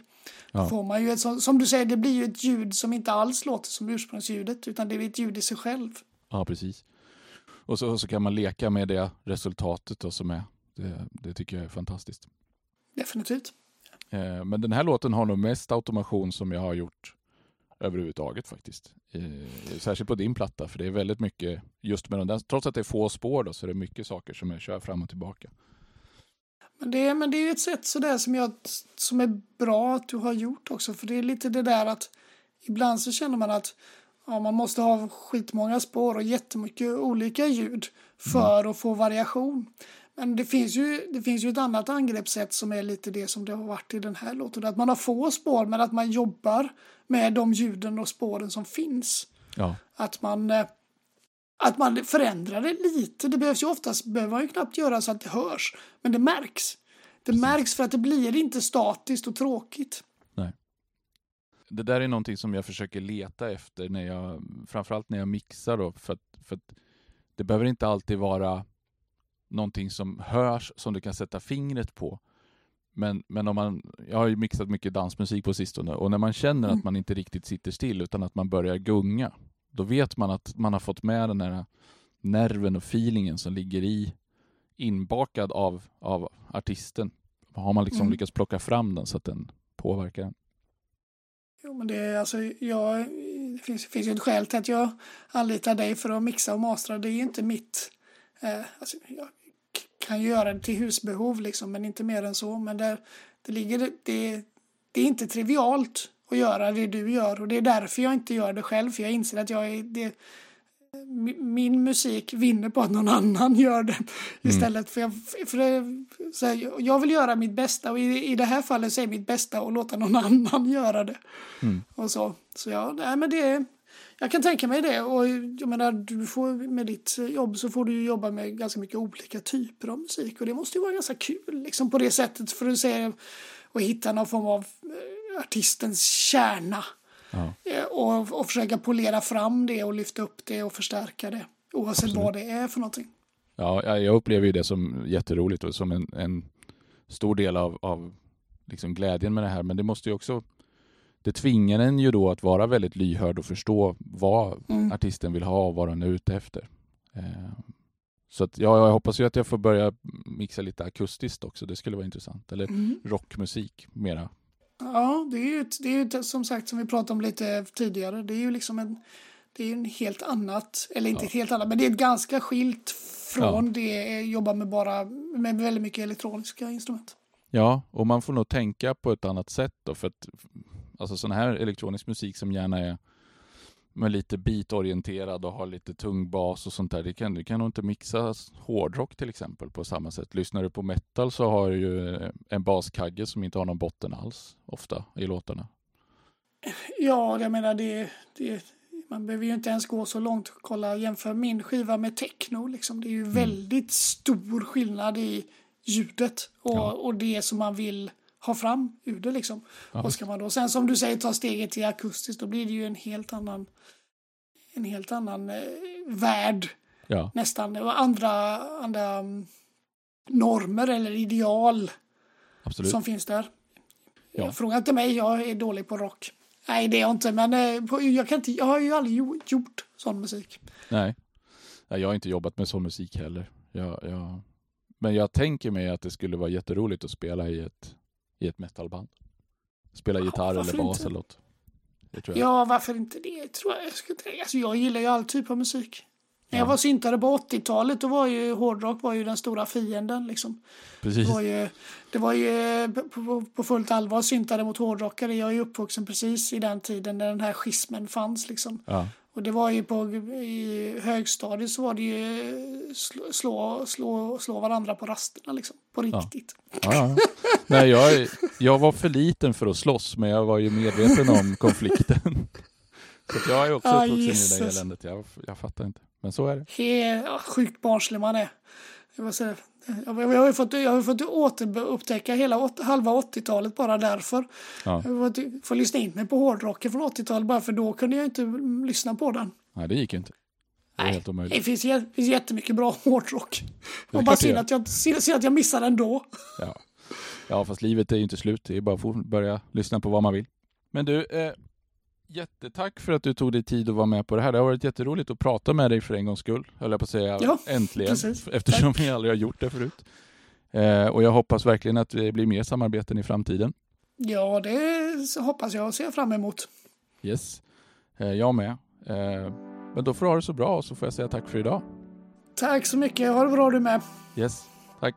Ja. Då får man ju ett som du säger, det blir ju ett ljud som inte alls låter som ursprungsljudet utan det är ett ljud i sig själv. ja precis. Och så, och så kan man leka med det resultatet då som är. Det, det tycker jag är fantastiskt. Definitivt. Eh, Men den här låten har nog mest automation som jag har gjort överhuvudtaget faktiskt. Eh, Särskilt på din platta, för det är väldigt mycket just med den där. Trots att det är få spår då, så är det mycket saker som jag kör fram och tillbaka. Men det, är, men det är ett sätt sådär som, jag, som är bra att du har gjort också. För det är lite det där att ibland så känner man att ja, man måste ha skitmånga spår och jättemycket olika ljud för mm. att få variation. Men det finns, ju, det finns ju ett annat angreppssätt som är lite det som det har varit i den här låten. Att man har få spår men att man jobbar med de ljuden och spåren som finns. Ja. Att man eh, att man förändrar det lite. Det behövs ju oftast, behöver man ju knappt göra så att det hörs. Men det märks. Det märks för att det blir inte statiskt och tråkigt. Nej. Det där är någonting som jag försöker leta efter när jag, framförallt när jag mixar då, för att, för att det behöver inte alltid vara någonting som hörs som du kan sätta fingret på. Men, men om man, jag har ju mixat mycket dansmusik på sistone och när man känner mm. att man inte riktigt sitter still utan att man börjar gunga, då vet man att man har fått med den här nerven och feelingen som ligger i inbakad av, av artisten. Har man liksom mm. lyckats plocka fram den så att den påverkar den? Jo, men det är alltså, jag, det finns, finns ju ett skäl till att jag anlitar dig för att mixa och mastra. Det är ju inte mitt... Eh, alltså, jag kan göra det till husbehov liksom, men inte mer än så. Men där, det, ligger, det, det är inte trivialt att göra det du gör och det är därför jag inte gör det själv för jag inser att jag är det, min musik vinner på att någon annan gör det mm. istället för, jag, för det, så här, jag vill göra mitt bästa och i, i det här fallet så är mitt bästa att låta någon annan göra det. Mm. Och så, så ja, nej, men det jag kan tänka mig det och jag menar du får med ditt jobb så får du jobba med ganska mycket olika typer av musik och det måste ju vara ganska kul liksom på det sättet för att se och hitta någon form av eh, artistens kärna. Ja. Eh, och, och försöka polera fram det och lyfta upp det och förstärka det. Oavsett Absolut. vad det är för någonting. Ja, jag upplever ju det som jätteroligt och som en, en stor del av, av liksom glädjen med det här. Men det måste ju också det tvingar en ju då att vara väldigt lyhörd och förstå vad mm. artisten vill ha och vad den är ute efter. Eh, så att, ja, jag hoppas ju att jag får börja mixa lite akustiskt också. Det skulle vara intressant. Eller mm. rockmusik mera. Ja, det är ju, det är ju som sagt som vi pratade om lite tidigare. Det är ju liksom en, det är en helt annat, eller inte ja. helt annat, men det är ett ganska skilt från ja. det jobba med bara med väldigt mycket elektroniska instrument. Ja, och man får nog tänka på ett annat sätt då, för att alltså sån här elektronisk musik som gärna är med lite beatorienterad och har lite tung bas och sånt där. Det kan, du kan nog inte mixa hårdrock till exempel på samma sätt. Lyssnar du på metal så har du ju en baskagge som inte har någon botten alls ofta i låtarna. Ja, jag menar det, det man behöver ju inte ens gå så långt. Kolla, jämför min skiva med techno. Liksom. Det är ju mm. väldigt stor skillnad i ljudet och, ja. och det som man vill ha fram ur det liksom. Ja. Och ska man då sen som du säger ta steget till akustiskt då blir det ju en helt annan en helt annan eh, värld ja. nästan. Andra, andra um, normer eller ideal Absolut. som finns där. Ja. Fråga inte mig, jag är dålig på rock. Nej, det är jag inte, men eh, jag, kan inte, jag har ju aldrig gjort sån musik. Nej, jag har inte jobbat med sån musik heller. Jag, jag... Men jag tänker mig att det skulle vara jätteroligt att spela i ett i ett metalband. Spela ja, gitarr eller bas eller något. Ja, varför inte det? Tror jag. Jag, ska, alltså, jag gillar ju all typ av musik. När jag var syntare på 80-talet då var ju hårdrock var ju den stora fienden. Liksom. Precis. Det var ju, det var ju på, på fullt allvar syntare mot hårdrockare. Jag är ju uppvuxen precis i den tiden när den här schismen fanns. Liksom. Ja. Och det var ju på i högstadiet så var det ju slå, slå, slå, varandra på rasterna liksom. På riktigt. Ja. Ja, Nej, jag, jag var för liten för att slåss, men jag var ju medveten om konflikten. Så jag är också ah, uppvuxen i det eländet. Jag, jag fattar inte. Men så är det. He, sjukt barnslig man är. Jag, säga, jag, jag, har fått, jag har fått återupptäcka hela halva 80-talet bara därför. Ja. Jag har fått, lyssna in mig på hårdrocken från 80-talet bara för då kunde jag inte lyssna på den. Nej, det gick inte. Det, Nej, det finns, det finns jättemycket bra hårdrock. Och bara synd att, jag, synd att jag missar den då. Ja. ja, fast livet är ju inte slut. Det är bara att börja lyssna på vad man vill. Men du, eh, Jättetack för att du tog dig tid att vara med på det här. Det har varit jätteroligt att prata med dig för en gångs skull, höll jag på att säga. Ja, Äntligen, precis. eftersom Tack. vi aldrig har gjort det förut. Eh, och jag hoppas verkligen att det blir mer samarbeten i framtiden. Ja, det hoppas jag och ser fram emot. Yes, eh, jag med. Eh, men då får du ha det så bra och så får jag säga tack för idag. Tack så mycket. Ha det bra du med. Yes, tack.